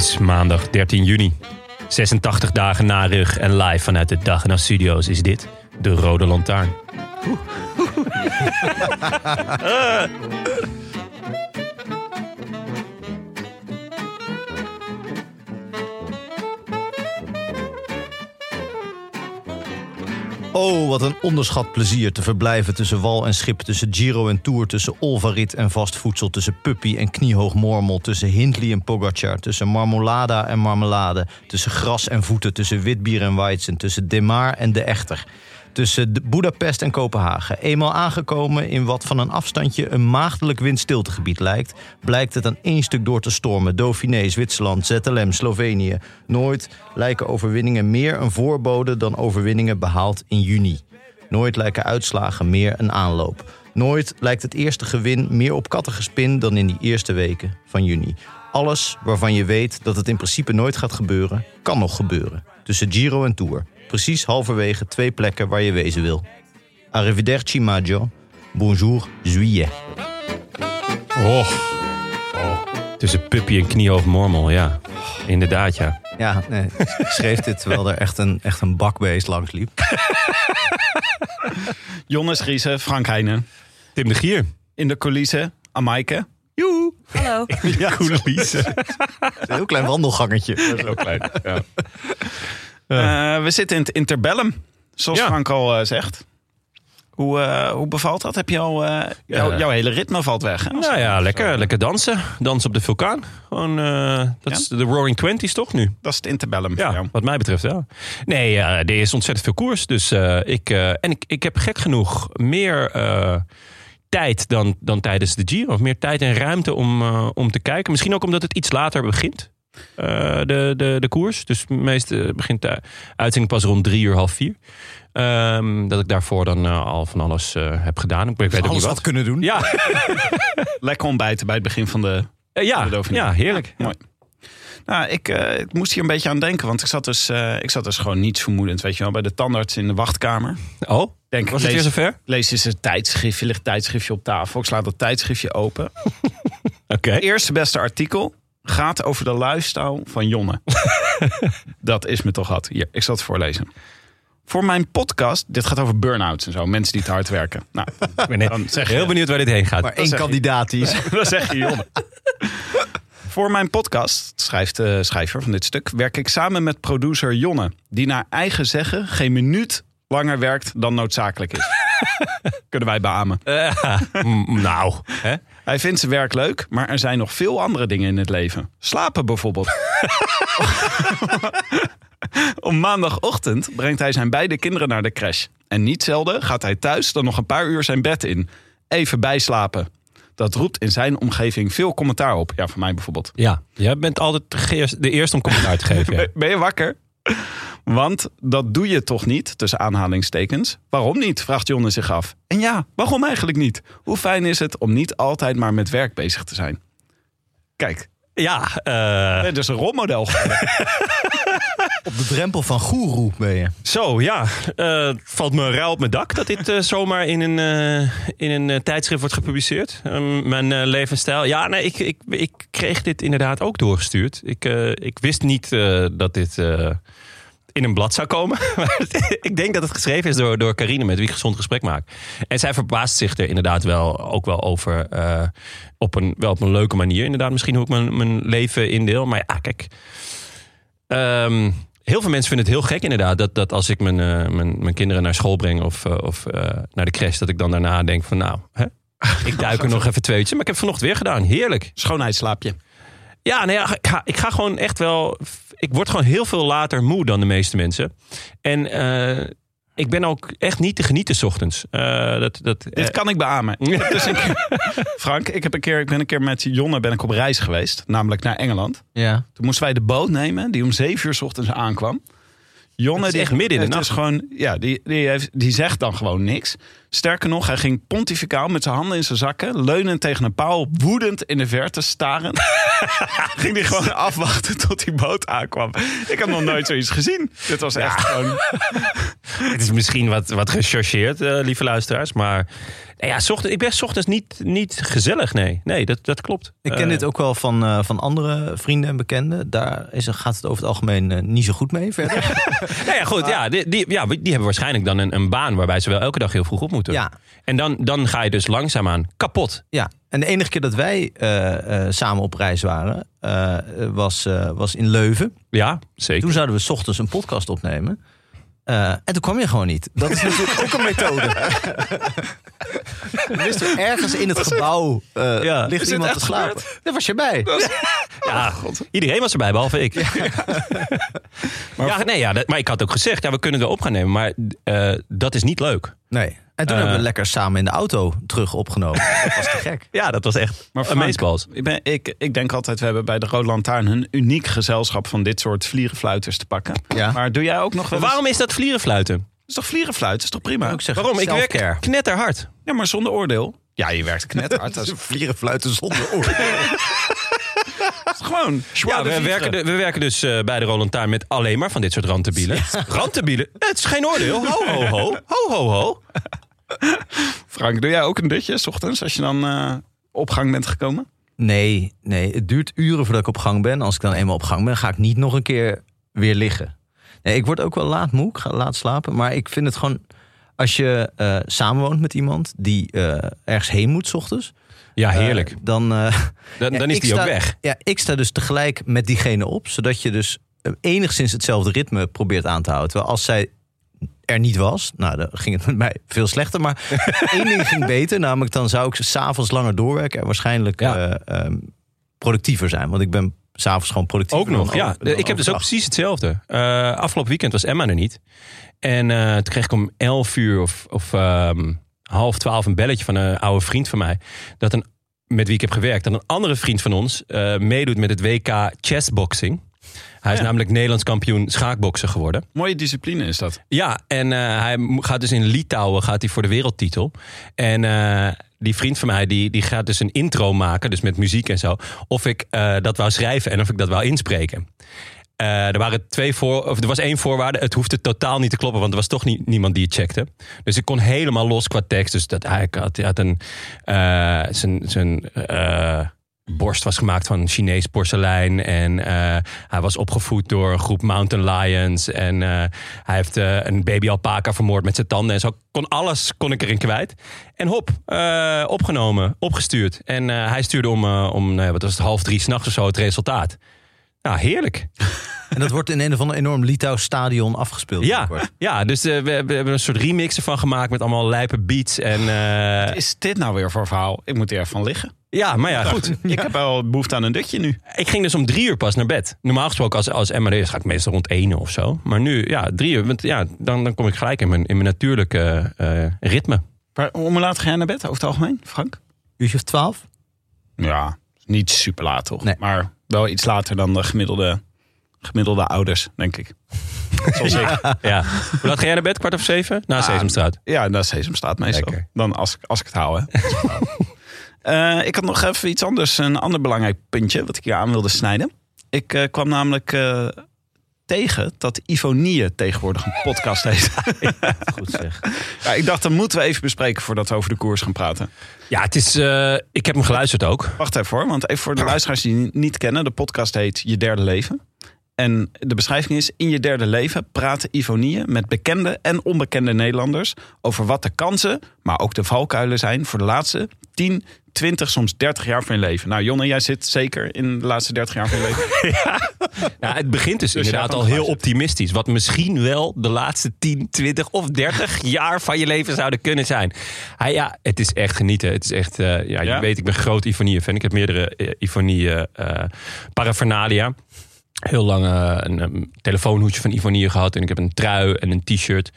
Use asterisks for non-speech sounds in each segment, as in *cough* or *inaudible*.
Is maandag 13 juni. 86 dagen na rug en live vanuit de Dag en Studio's is dit de Rode Lantaarn. *laughs* Oh, wat een onderschat plezier te verblijven tussen wal en schip, tussen Giro en Tour, tussen Olvarit en vast voedsel, tussen Puppy en kniehoog mormel, tussen Hindley en Pogacar, tussen marmolada en marmelade, tussen gras en voeten, tussen witbier en weizen, tussen Demar en de Echter. Tussen Budapest en Kopenhagen. Eenmaal aangekomen in wat van een afstandje een maagdelijk windstiltegebied lijkt, blijkt het aan één stuk door te stormen. Dauphiné, Zwitserland, ZLM, Slovenië. Nooit lijken overwinningen meer een voorbode dan overwinningen behaald in juni. Nooit lijken uitslagen meer een aanloop. Nooit lijkt het eerste gewin meer op kattengespin dan in die eerste weken van juni. Alles waarvan je weet dat het in principe nooit gaat gebeuren, kan nog gebeuren. Tussen Giro en Tour. Precies halverwege twee plekken waar je wezen wil. Arrivederci maggio. Bonjour juillet. Oh. Tussen Puppy en kniehoog mormel, ja. Inderdaad, ja. Ja, nee, ik schreef dit terwijl er echt een, echt een bakbeest langs liep. Jonas Riese, Frank Heijnen. Tim de Gier. In de coulissen, Amaike. Joe. Hallo. *laughs* Ja, coulissen. Een heel klein wandelgangetje. Zo klein. Ja. Eh, we zitten in het interbellum, zoals Ja. Frank al eh, zegt. Hoe, eh, hoe bevalt dat? Heb je al, jou- jouw hele ritme valt weg. Hè? Nou ja, lekker, lekker dansen. Dansen op de vulkaan. Gewoon, dat Ja? is de Roaring Twenties toch nu? Dat is het interbellum Ja, wat mij betreft wel. Nee, er is ontzettend veel koers. Dus ik, en ik, ik heb gek genoeg meer tijd dan, dan tijdens de Giro. Of meer tijd en ruimte om, om te kijken. Misschien ook omdat het iets later begint. Eh, de, de, de koers. Dus meestal begint de uitzending pas rond drie uur, half vier. Ehm, dat ik daarvoor dan eh, al van alles eh, heb gedaan. Ik weet niet wat. had kunnen doen. Ja, *laughs* Lekker ontbijten bij het begin van de... eh, ja, De ja, heerlijk. Mooi. Nou, ik, eh, ik moest hier een beetje aan denken, want ik zat dus, eh, ik zat dus gewoon niets vermoedend, weet je wel, bij de tandarts in de wachtkamer. Oh, Denk, was het weer zover? lees eens een tijdschriftje, ligt een tijdschriftje op tafel. Ik sla dat tijdschriftje open. *laughs* Oké. Eerste beste artikel gaat over de lifestyle van Jonne. *laughs* dat is me toch wat. Hier, ik zal het voorlezen. Voor mijn podcast, dit gaat over burn-outs en zo, mensen die te hard werken. Nou, Ik ben dan zeg je, heel benieuwd waar dit heen gaat. Maar één kandidaat is. *laughs* dan zeg je Jonne. *laughs* Voor mijn podcast, schrijft de schrijver van dit stuk, werk ik samen met producer Jonne, die naar eigen zeggen geen minuut langer werkt dan noodzakelijk is. Kunnen wij beamen. Eh, mm, nou, hè? Hij vindt zijn werk leuk, maar er zijn nog veel andere dingen in het leven. Slapen bijvoorbeeld. *laughs* Om maandagochtend brengt hij zijn beide kinderen naar de crash. En niet zelden gaat hij thuis dan nog een paar uur zijn bed in. Even bijslapen. Dat roept in zijn omgeving veel commentaar op. Ja, voor mij bijvoorbeeld. Ja, jij bent altijd de eerste om commentaar te geven. Ja. *laughs* Ben je wakker? Want dat doe je toch niet, tussen aanhalingstekens. Waarom niet, vraagt Jonne zich af. En ja, waarom eigenlijk niet? Hoe fijn is het om niet altijd maar met werk bezig te zijn? Kijk, Ja, eh, dit is een rolmodel. *laughs* Op de drempel van goeroe ben je. zo ja. eh, valt me rauw op mijn dak dat dit eh, zomaar in een, in een tijdschrift wordt gepubliceerd. Ehm, mijn levensstijl. Ja, nee, ik, ik, ik kreeg dit inderdaad ook doorgestuurd. Ik, ik wist niet dat dit in een blad zou komen. *laughs* Ik denk dat het geschreven is door, door Carine, met wie ik gezond gesprek maak. En zij verbaast zich er inderdaad wel ook wel over. eh, op, een, wel op een leuke manier. Inderdaad, misschien hoe ik mijn, mijn leven indeel. Maar ja, kijk. ehm, heel veel mensen vinden het heel gek inderdaad. Dat, dat als ik mijn, eh, mijn, mijn kinderen naar school breng of, eh, of naar de crash... dat ik dan daarna denk van nou, hè, ik duik er nog even twee uurtjes. Maar ik heb vanochtend weer gedaan. Heerlijk. Schoonheidsslaapje. Ja, nee, ik, ga, ik ga gewoon echt wel... Ik word gewoon heel veel later moe dan de meeste mensen. En eh, ik ben ook echt niet te genieten 's ochtends. Eh, dat, dat, Dit kan ik beamen. *laughs* Dus Frank, ik, heb een keer, ik ben een keer met Jonne ben ik op reis geweest. Namelijk naar Engeland. Ja. Toen moesten wij de boot nemen die om zeven uur 's ochtends aankwam. Jonne, die, midden in de het is nacht. gewoon, ja, die, die, heeft, die zegt dan gewoon niks. Sterker nog, hij ging pontificaal met zijn handen in zijn zakken, leunend tegen een paal, woedend in de verte staren. *laughs* ging hij gewoon *laughs* afwachten tot die boot aankwam. Ik heb nog nooit zoiets gezien. Dit was echt gewoon. *laughs* Het is misschien wat, wat gechargeerd, eh, lieve luisteraars. Maar nou ja, 's ochtends, ik ben 's ochtends niet, niet gezellig, nee. Nee, dat, dat klopt. Ik ken Eh, dit ook wel van, eh, van andere vrienden en bekenden. Daar is, gaat het over het algemeen eh, niet zo goed mee verder. *laughs* Nou ja, goed. Ja, die, die, ja, die hebben waarschijnlijk dan een, een baan waarbij ze wel elke dag heel vroeg op moeten. ja, En dan, dan ga je dus langzaamaan kapot. ja. En de enige keer dat wij samen op reis waren, was, was in Leuven. Ja, zeker. Toen zouden we 's ochtends een podcast opnemen. Eh, en toen kwam je gewoon niet. Dat is natuurlijk ook een methode. *laughs* We wisten ergens in het gebouw eh, Ja. ligt Is iemand te slapen. Daar was je bij. *laughs* Ja, iedereen was erbij, behalve ik. ja, *laughs* nee, ja, dat- maar ik had ook gezegd, ja, we kunnen het wel op gaan nemen. Maar eh, dat is niet leuk. Nee. En toen Eh. hebben we lekker samen in de auto terug opgenomen. *laughs* Dat was te gek. Ja, dat was echt Maar Frank, ik, ben, ik, ik denk altijd, we hebben bij de Rode Lantaarn een uniek gezelschap van dit soort vlierenfluiters te pakken. Ja. Maar doe jij ook nog wel eens- waarom is dat vlierenfluiten? Dat is toch vlierenfluiten? is toch prima? Ook zeggen, Waarom? Ik self-care. werk knetterhard. Ja, maar zonder oordeel. Ja, je werkt knetterhard. *laughs* Dat is Vlierenfluiten zonder oor. *laughs* gewoon. Ja, we werken, de- we werken dus eh, bij de Roland Taarn met alleen maar van dit soort randdebielen. Randdebielen? Het is geen oordeel. Ho, ho, ho. Ho, ho, ho. *laughs* Frank, doe jij ook een dutje s ochtends als je dan eh, op gang bent gekomen? Nee, nee, het duurt uren voordat ik op gang ben. Als ik dan eenmaal op gang ben, ga ik niet nog een keer weer liggen. Nee, ik word ook wel laat moe, ik ga laat slapen. Maar ik vind het gewoon, als je eh, samenwoont met iemand die eh, ergens heen moet 's ochtends. Ja, heerlijk. dan, *laughs* Dan, ja, dan *laughs* is die ook weg. Ja, ik sta dus tegelijk met diegene op, zodat je dus enigszins hetzelfde ritme probeert aan te houden. Terwijl als zij er niet was, nou, dan ging het met mij veel slechter. Maar *laughs* één ding ging beter, namelijk dan zou ik s'avonds langer doorwerken en waarschijnlijk Ja. eh, ehm, productiever zijn. Want ik ben s'avonds gewoon productiever. Ook nog, ja. over- ik heb dus ook precies hetzelfde. Eh, afgelopen weekend was Emma er niet. En eh, toen kreeg ik om 11 uur of, of ehm, half twaalf een belletje van een oude vriend van mij. Dat een, met wie ik heb gewerkt. Dat een andere vriend van ons meedoet met het WK chessboxing. Hij is Ja. namelijk Nederlands kampioen schaakboksen geworden. Mooie discipline is dat. Ja, en eh, hij gaat dus in Litouwen gaat hij voor de wereldtitel. En eh, die vriend van mij die, die gaat dus een intro maken, dus met muziek en zo. Of ik eh, dat wou schrijven en of ik dat wou inspreken. Er, waren twee voor, of er was één voorwaarde. Het hoefde totaal niet te kloppen, want er was toch niet, niemand die het checkte. Dus ik kon helemaal los qua tekst. Dus dat, hij, had, hij had een. zijn zijn borst was gemaakt van Chinees porselein. En eh, hij was opgevoed door een groep mountain lions. En eh, hij heeft eh, een baby alpaca vermoord met zijn tanden. En zo kon alles kon ik erin kwijt. En hop, opgenomen, opgestuurd. En hij stuurde om, om nou wat was het, half drie s'nachts of zo het resultaat. Nou, heerlijk. *laughs* En dat wordt in een of ander enorm Litouws stadion afgespeeld. Ja, ja dus eh, we, we hebben een soort remix ervan gemaakt met allemaal lijpe beats. En, eh, Wat is dit nou weer voor verhaal? Ik moet er even van liggen. ja, maar ja, goed. *laughs* Ik heb wel behoefte aan een dutje nu. Ik ging dus om drie uur pas naar bed. Normaal gesproken als, als is, ga ik meestal rond één of zo. Maar nu, ja, drie uur. Want ja, dan, dan kom ik gelijk in mijn, in mijn natuurlijke eh, ritme. Maar om hoe laat ga jij naar bed over het algemeen, Frank? Uurtje of twaalf? Ja, niet super laat toch? Nee. Maar wel iets later dan de gemiddelde, gemiddelde ouders, denk ik. *laughs* Zoals ik. Ja. Hoe laat ga jij naar bed? Kwart of zeven? Na Sesamstraat. Ja, is Sesamstraat meestal. Lekker. Dan als, ik- als ik het hou, hè. *laughs* Eh, ik had nog even iets anders, een ander belangrijk puntje... wat ik hier aan wilde snijden. Ik eh, kwam namelijk eh, tegen dat Ivonie tegenwoordig een podcast heeft. *laughs* Goed zeg. ja, ik dacht, dat moeten we even bespreken... voordat we over de koers gaan praten. Ja, het is, eh, ik heb hem geluisterd ook. Wacht even hoor, want even voor de luisteraars die niet kennen... de podcast heet Je Derde Leven. En de beschrijving is: In je derde leven praten Ivonie met bekende en onbekende Nederlanders over wat de kansen, maar ook de valkuilen zijn voor de laatste 10, 20, soms 30 jaar van je leven. Nou, Jonne, jij zit zeker in de laatste 30 jaar van je leven. *laughs* Ja, het begint dus, Dus inderdaad al heel optimistisch. Wat misschien wel de laatste 10, 20 of 30 jaar van je leven zouden kunnen zijn. Hij, ja, het is echt genieten. Het is echt, eh, ja, je Ja? weet, ik ben groot Ivonie-fan. Ik heb meerdere uh, eh, paraphernalia. Heel lang eh, een, een telefoonhoedje van Ivonie gehad. En ik heb een trui en een t-shirt.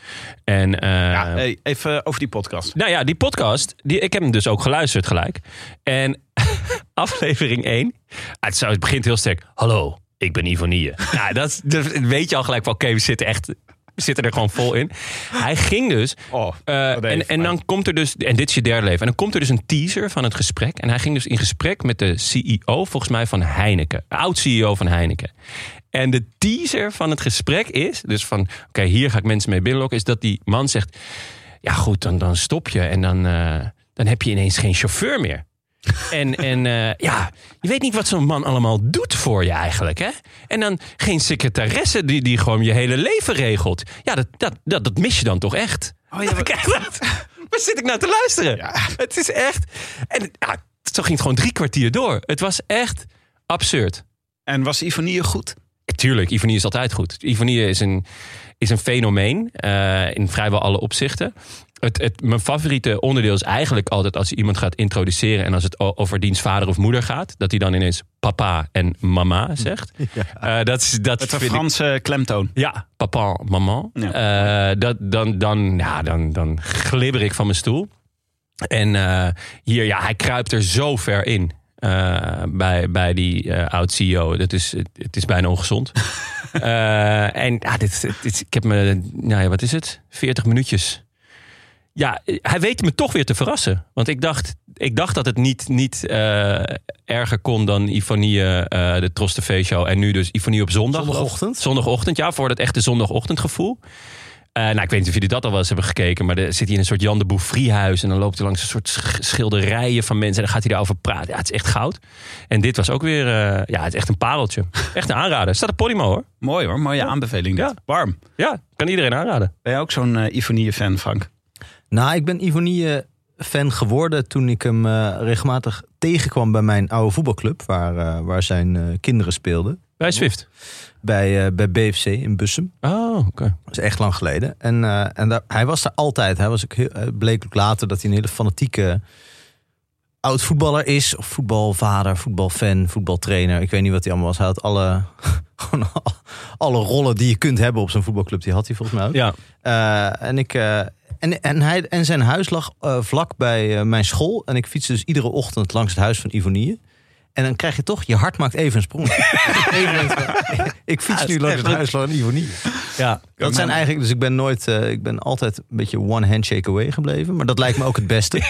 En, eh, Ja, hey, even over die podcast. nou ja, die podcast, die, ik heb hem dus ook geluisterd gelijk. En *laughs* aflevering 1, het, zo- het begint heel sterk. Hallo, ik ben Ivonie. *laughs* nou, dat, dat weet je al gelijk van, oké, we zitten echt... Zitten er gewoon vol in. Hij ging dus. Oh, eh, en, en dan komt er dus. En dit is je derde leven. En dan komt er dus een teaser van het gesprek. En hij ging dus in gesprek met de CEO, volgens mij van Heineken. Oud-CEO van Heineken. En de teaser van het gesprek is. Dus van. Oké, hier ga ik mensen mee binnenlokken. Is dat die man zegt. Ja, goed, dan, dan stop je. En dan, eh, dan heb je ineens geen chauffeur meer. En, en eh, ja, je weet niet wat zo'n man allemaal doet voor je eigenlijk, hè? En dan geen secretaresse die, die gewoon je hele leven regelt. Ja, dat, dat, dat, dat mis je dan toch echt? Oh, ja, *laughs* dacht, Waar zit ik nou te luisteren? Het is echt... En ja, zo ging het gewoon drie kwartier door. Het was echt absurd. En was Ivonie goed? Tuurlijk, Ivonie is altijd goed. Ivonie is een, is een fenomeen eh, in vrijwel alle opzichten. Het, het, mijn favoriete onderdeel is eigenlijk altijd als je iemand gaat introduceren... en als het over diens vader of moeder gaat... dat hij dan ineens papa en mama zegt. *laughs* Eh, dat is, dat Met een ik- Franse klemtoon. ja, papa, maman. Eh, dat, dan, dan, ja, dan, dan glibber ik van mijn stoel. En eh, hier, ja, hij kruipt er zo ver in. eh, bij, bij die oud-CEO. Dat is, het, het is bijna ongezond. *laughs* Eh, en ja, dit, dit, ik heb me, nou ja, wat is het? 40 minuutjes. Ja, hij weet me toch weer te verrassen. Want ik dacht, ik dacht dat het niet, niet eh, erger kon dan Ifonie, eh de Tros TV show. En nu dus Ifonie op zondag. Zondagochtend? Zondagochtend, ja, voor dat echte zondagochtendgevoel. Eh, nou, ik weet niet of jullie dat al wel eens hebben gekeken, maar er zit hij in een soort Jan de Bouffriehuis en dan loopt hij langs een soort sch- schilderijen van mensen en dan gaat hij daarover praten. Ja, het is echt goud. En dit was ook weer, eh, ja, het is echt een pareltje. Echt een aanrader. Staat op Podimo hoor. Mooi hoor, mooie aanbeveling. dit. Ja. Warm. Ja, kan iedereen aanraden. Ben jij ook zo'n eh Ivonie-fan, Frank? Nou, ik ben Ivonie fan geworden toen ik hem eh, regelmatig tegenkwam bij mijn oude voetbalclub, waar, eh, waar zijn eh, kinderen speelden. Bij Swift. Bij, eh, bij BFC in Bussum. Oh, oké. Dat is echt lang geleden. En, eh, en daar, hij was daar altijd. Hij was ook heel, bleek ook later dat hij een hele fanatieke oud voetballer is. Of voetbalvader, voetbalfan, voetbaltrainer. Ik weet niet wat hij allemaal was. Hij had alle, *laughs* alle rollen die je kunt hebben op zo'n voetbalclub. Die had hij volgens mij ook. Ja. Eh, en, ik, eh, en, en, hij, en zijn huis lag eh, vlak bij eh, mijn school. En ik fietste dus iedere ochtend langs het huis van Ivonie. En dan krijg je toch, je hart maakt even een sprong. *laughs* Ik fiets nu langs het huis van Ivonie. Ja. Dat zijn eigenlijk, dus ik ben nooit, eh, ik ben altijd een beetje one handshake away gebleven. Maar dat lijkt me ook het beste. *laughs*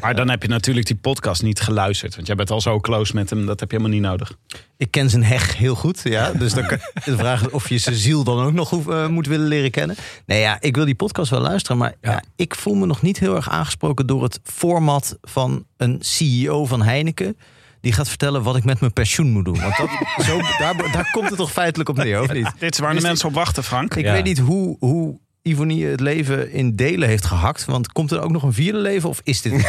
Maar dan heb je natuurlijk die podcast niet geluisterd. Want jij bent al zo close met hem, dat heb je helemaal niet nodig. Ik ken zijn heg heel goed. Ja, dus dan kan, *laughs* de vraag is of je zijn ziel dan ook nog hoef, eh, moet willen leren kennen. Nee, ja, ik wil die podcast wel luisteren. Maar ja. ik voel me nog niet heel erg aangesproken door het format van een CEO van Heineken. Die gaat vertellen wat ik met mijn pensioen moet doen. Want dat, *laughs* zo, daar, daar komt het toch feitelijk op neer, of niet? Dit is waar de mensen op wachten, Frank. Ik Ja. weet niet hoe, hoe Ivonie het leven in delen heeft gehakt. Want komt er ook nog een vierde leven of is dit? *laughs*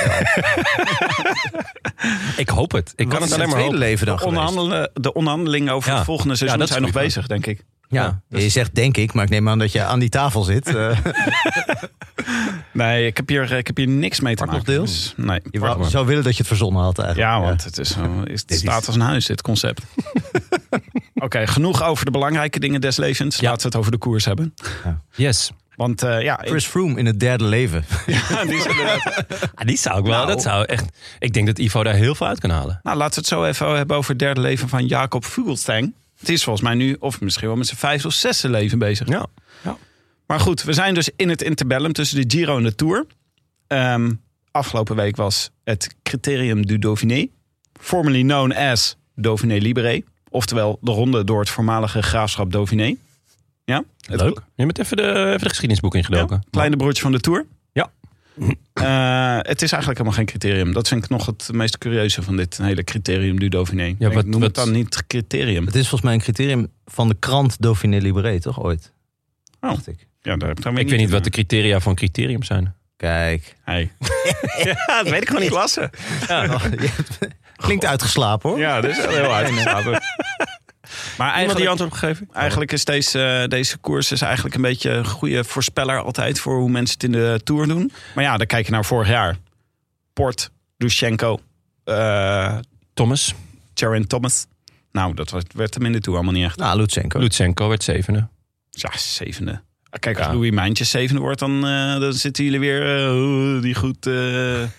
Ik hoop het. Ik Wat kan het alleen maar tweede hopen. leven dan De, onderhandelen, de onderhandelingen over Ja. het volgende seizoen zijn nog bezig, denk ik. Ja, je zegt denk ik, maar ik neem aan dat je aan die tafel zit. *laughs* Eh, Nee, ik heb hier, ik heb hier niks mee te maken. deel? Dus, nee. je wou- zou willen dat je het verzonnen had eigenlijk. Ja, want het, is, zo- is, het staat als een huis, dit concept. *laughs* Oké, genoeg over de belangrijke dingen des levens. Ja. Laten we het over de koers hebben. Yes. Want eh, ja, Chris Froome in het derde leven. *laughs* ja, die Ah, die zou ik wel. Nou. Dat zou echt. Ik denk dat Ivo daar heel veel uit kan halen. nou, laten we het zo even hebben over het derde leven van Jacob Fugelstang. Het is volgens mij nu, of misschien wel met zijn vijfde of zesde leven bezig. Ja. Maar goed, we zijn dus in het interbellum tussen de Giro en de Tour. Ehm, afgelopen week was het Criterium du Dauphiné. Formerly known as Dauphiné Libéré. Oftewel de ronde door het voormalige graafschap Dauphiné. Ja? Leuk. Je bent even de, even de geschiedenisboek ingedoken. Kleine broertje van de Tour. Ja. *clears throat* Eh, het is eigenlijk helemaal geen criterium. Dat vind ik nog het meest curieuze van dit hele criterium du Dauphiné. Ja, Ik wat- noem het dan niet criterium. Het is volgens mij een criterium van de krant Dauphiné Libéré, toch ooit? Oh. Dacht ik. Ja, daar, daar Ik weet niet wat de criteria van criterium zijn. Kijk. Hey. *laughs* Ja, dat weet ik gewoon niet. Klasse. Oh, *laughs* je hebt- Klinkt uitgeslapen hoor. Ja, dat is wel heel *laughs* uitgeslapen. Maar Iemand die eigenlijk, antwoord gegeven? eigenlijk is deze, eh, deze koers is eigenlijk een beetje een goede voorspeller altijd voor hoe mensen het in de Tour doen. Maar ja, dan kijk je naar vorig jaar. Port, Dushenko, eh Thomas. Geraint Thomas. Nou, dat werd hem in de Tour allemaal niet echt. Nou, Lutsenko. Lutsenko werd zevende. Ja, zevende. Kijk, als Ja. Louis Mijntjes zevende wordt, dan, eh, dan zitten jullie weer eh, die goed. eh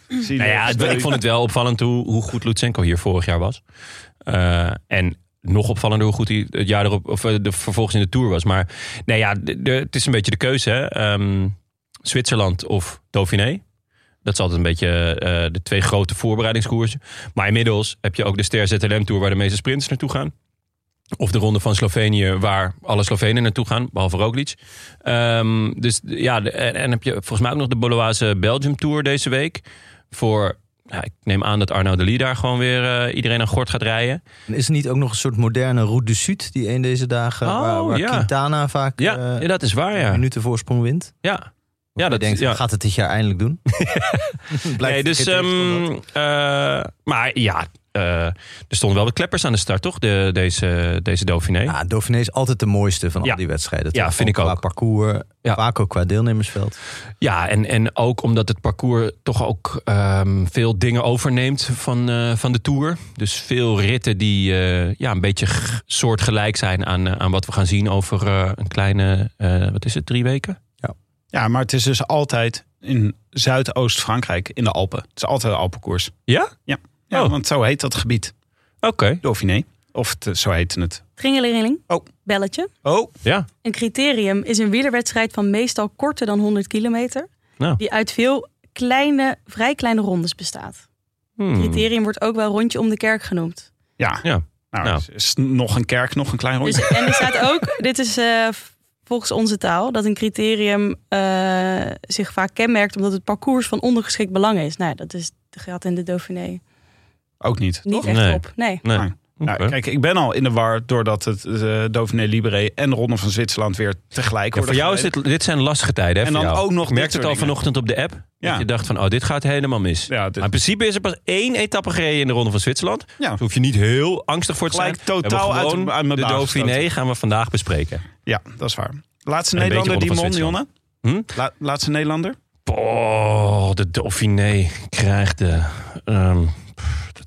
zien Nou ja, ik vond het wel opvallend hoe, hoe goed Lutsenko hier vorig jaar was. Eh, en nog opvallender hoe goed hij het jaar erop, of eh, de, vervolgens in de Tour was. Maar nee, ja, het is een beetje de keuze. Hè? Ehm, Zwitserland of Dauphiné. Dat is altijd een beetje eh, de twee grote voorbereidingskoersen. Maar inmiddels heb je ook de Ster ZLM Tour waar de meeste sprinters naartoe gaan. Of de ronde van Slovenië waar alle Slovenen naartoe gaan, behalve Roglic. Ehm, dus ja, en, en heb je volgens mij ook nog de Boloise Belgium Tour deze week. Voor, ja, ik neem aan dat Arnaud de Lee daar gewoon weer eh, iedereen aan gort gaat rijden. En Is er niet ook nog een soort moderne Route du Sud die een deze dagen, Oh, waar, waar ja. Quintana vaak Ja, eh, ja dat is waar, ja. minuten voorsprong wint? Ja, Ja, dat- denkt, gaat het dit jaar eindelijk doen? *laughs* Blijkt nee, dus, eh, maar ja, eh, er stonden wel wat kleppers aan de start, toch? De, deze, deze Dauphiné. Ja, Dauphiné is altijd de mooiste van Ja. al die wedstrijden. Ja, toch? vind ik Qua ook. parcours, Ja. vaak ook qua deelnemersveld. Ja, en, en ook omdat het parcours toch ook ehm, veel dingen overneemt van, eh, van de Tour. Dus veel ritten die eh, ja, een beetje soortgelijk zijn aan, aan wat we gaan zien over eh, een kleine, eh, wat is het, drie weken? Ja, maar het is dus altijd in Zuidoost-Frankrijk, in de Alpen. Het is altijd een Alpenkoers. Ja? Ja, Oh. want zo heet dat gebied. Oké. Dauphiné. Of het, eh, zo heette het. Tringelingeling. Oh. Belletje. Oh, Ja. Een criterium is een wielerwedstrijd van meestal korter dan 100 kilometer. Nou. Die uit veel kleine, vrij kleine rondes bestaat. Hmm. Criterium wordt ook wel rondje om de kerk genoemd. ja. Ja. Nou, Nou. is nog een kerk, nog een klein rondje. Dus, en er staat ook, *laughs* dit is eh, volgens onze taal, dat een criterium eh, zich vaak kenmerkt omdat het parcours van ondergeschikt belang is. Nou, ja, dat is de geldt in de Dauphiné. Ook niet. Niet echt Nee. op. Nee. Oké. Nou, kijk, ik ben al in de war doordat het de Dauphiné Libéré en de Ronde van Zwitserland weer tegelijk Ja, voor jou is dit, dit zijn lastige tijden. Hè, En dan jou. ook nog dit het al dingen. vanochtend op de app. Ja. Dat je dacht van, oh, dit gaat helemaal mis. Ja, dit- Maar in principe is er pas één etappe gereden in de Ronde van Zwitserland. Ja. Dus hoef je niet heel angstig voor te Gelijk zijn. We totaal uit- gewoon uit mijn de Dauphiné gestoten. gaan we vandaag bespreken. Ja, dat is waar. Laatste En Nederlander van Jonne? Hm? La- laatste Nederlander? Oh, de Dauphiné krijgt de... ehm,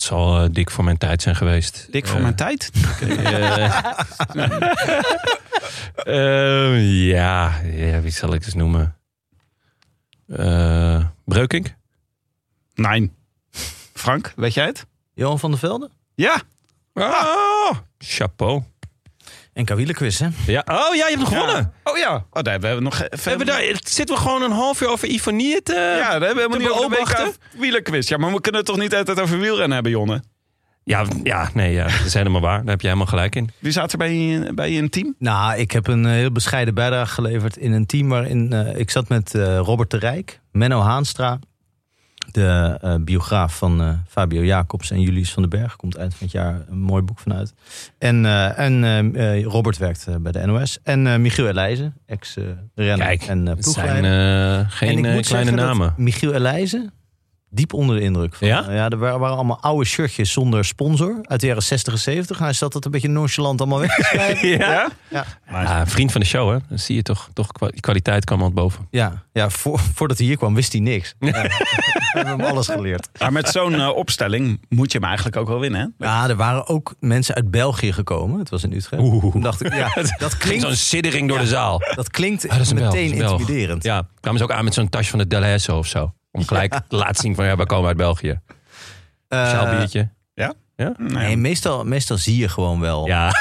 zal eh, dik voor mijn tijd zijn geweest. Dik voor Eh, mijn tijd. *laughs* eh, ehm, ja, ja, wie zal ik eens noemen? Eh Breukink? Nee. Frank, weet jij het? Johan van der Velde? Ja. Oh, chapeau. En Wielerquiz, hè? Ja. Oh ja, je hebt nog gewonnen. Oh ja. Oh, daar hebben we nog. We hebben daar, zitten we gewoon een half uur over Ifonie te... ja, daar hebben we helemaal niet over de wielerquiz. Ja, maar we kunnen het toch niet altijd over wielrennen hebben, Jonne? Ja, ja, nee, ja, dat is helemaal waar. Daar heb je helemaal gelijk in. Wie zat er bij je, bij je in het team? Nou, ik heb een eh, heel bescheiden bijdrage geleverd in een team waarin eh, ik zat met eh, Robert de Rijk, Menno Haanstra, de eh, biograaf van eh, Fabio Jacobs en Julius van den Berg. Komt eind van het jaar een mooi boek vanuit. En, eh, en Robert werkt bij de NOS. En Michiel Elijzen, ex-renner en zijn ploegleider. En geen ik moet kleine namen. Michiel Elijzen, diep onder de indruk. Van, Ja? eh, ja, er waren, allemaal oude shirtjes zonder sponsor uit de jaren 60 en 70. En hij zat dat een beetje nonchalant allemaal weg te *laughs* schrijven. Ja? Ja. Ja, vriend van de show, hè? Dan zie je toch, toch die kwaliteit kwam al boven. Ja, ja voor, voordat hij hier kwam wist hij niks. Ja. *laughs* We hebben hem alles geleerd. Maar met zo'n eh, opstelling moet je hem eigenlijk ook wel winnen, hè? Ja, er waren ook mensen uit België gekomen. Het was in Utrecht. Oeh. Toen dacht ik, ja, *laughs* dat klinkt, Zo'n siddering door de zaal. dat klinkt Ah, dat meteen Belg. intimiderend. Ja, kwamen ze ook aan met zo'n tasje van de Delhaize of zo. Om gelijk te laten zien van ja, we komen uit België. Eh, Speciaal biertje. Nee. nee, meestal, meestal zie je gewoon wel. Ja, *laughs*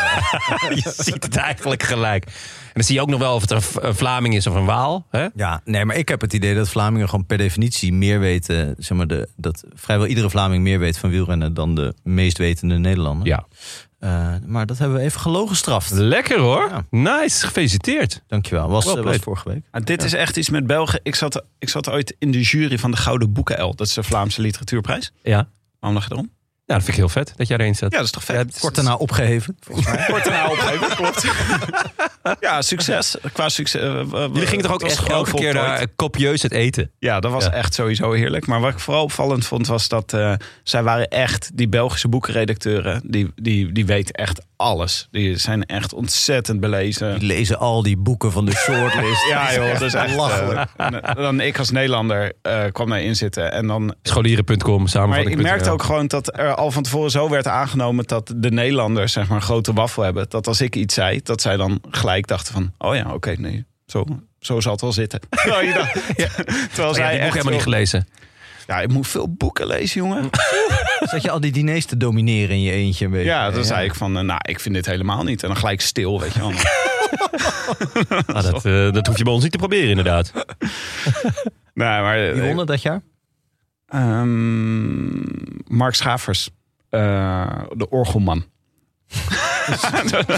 *laughs* je ziet het eigenlijk gelijk. En dan zie je ook nog wel of het een Vlaming is of een Waal. Hè? Ja, nee, maar ik heb het idee dat Vlamingen gewoon per definitie meer weten. Zeg maar de, dat vrijwel iedere Vlaming meer weet van wielrennen dan de meest wetende Nederlander. Ja. Eh, maar dat hebben we even gelogen straft. Lekker hoor. Ja. Nice, gefeliciteerd. Dankjewel. Was, Well eh, was vorige week. Ah, dit is echt iets met België. Ik zat, ik zat ooit in de jury van de Gouden Boeken-El. Dat is de Vlaamse literatuurprijs. Ja. Waarom lag je erom? Ja, dat vind ik heel vet dat jij erin zat. Ja, dat is toch vet? Kort daarna opgeheven. Kort daarna opgeven, klopt. *laughs* ja, succes. Qua succes. eh, Jullie gingen toch ook echt elke keer daar kopieus het eten? Ja, dat was Ja. echt sowieso heerlijk. Maar wat ik vooral opvallend vond, was dat eh, zij waren echt, die Belgische boekenredacteuren, die, die, die weten echt alles. Die zijn echt ontzettend belezen. Die lezen al die boeken van de shortlist. *laughs* Ja joh, dat is echt eh, en dan ik als Nederlander eh, kwam daarin zitten en dan Scholieren.com, Maar samenvatting. ik merkte ook gewoon dat er al van tevoren zo werd aangenomen dat de Nederlanders zeg maar een grote waffel hebben. Dat als ik iets zei, dat zij dan gelijk dachten van, oh ja, oké, nee, zo, zo zal het wel zitten. *laughs* Terwijl, je dacht- terwijl Oh ja, zij die echt helemaal niet gelezen. Ja, ik moet veel boeken lezen, jongen. *laughs* Zat je al die diners te domineren in je eentje een beetje? Ja, dan zei ik van, eh, nou, ik vind dit helemaal niet. En dan gelijk stil, weet je wel. *laughs* Ah, dat, eh, dat hoef je bij ons niet te proberen inderdaad. nee, maar... Wie won het dat jaar? Ehm, Mark Schavers, eh, de orgelman. *laughs*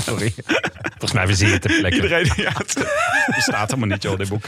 Sorry. Volgens mij verzin je het ter plekke. Iedereen, ja, het *laughs* bestaat helemaal niet, joh, dit boek.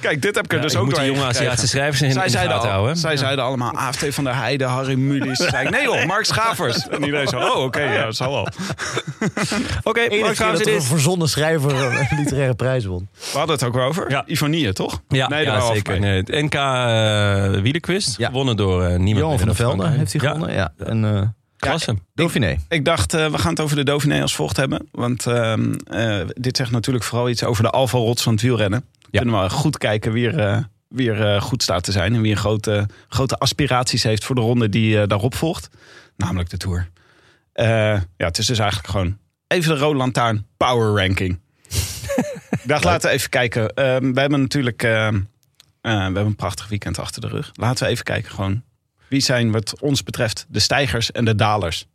Kijk, dit heb ik er Ja, dus ook moet die doorheen jonge. Aziatische schrijvers in, in Zij de zeiden, houden. zij zeiden allemaal AFT van der Heijden, Harry Mulisch. Zei nee joh, Mark Schavers. *laughs* En iedereen zo, oh oké, ja, dat zal wel. *laughs* *laughs* Oké, Mark het er een is. verzonnen schrijver een literaire prijs won. We hadden het ook over. Ja. Ivonie, toch? Ja, nee, ja, daar zeker. Nee, het NK uh, Ja. gewonnen door eh, niemand Johan van der Velde heeft hij Ja, gewonnen. Ja. En eh Klasse. Dauphiné. Ik dacht, eh, we gaan het over de Dauphiné als volgt hebben. Want ehm, eh, dit zegt natuurlijk vooral iets over de Alfa Rots van het wielrennen. Kunnen we goed kijken wie er, eh, wie er eh, goed staat te zijn. En wie een grote, grote aspiraties heeft voor de ronde die eh, daarop volgt. Namelijk de Tour. Ja, het is dus eigenlijk gewoon even de Rode Lantaarn Power Ranking. *laughs* Dacht, laten we even kijken. Ehm, we hebben natuurlijk ehm, eh, we hebben een prachtig weekend achter de rug. Laten we even kijken gewoon. Wie zijn wat ons betreft de stijgers en de dalers?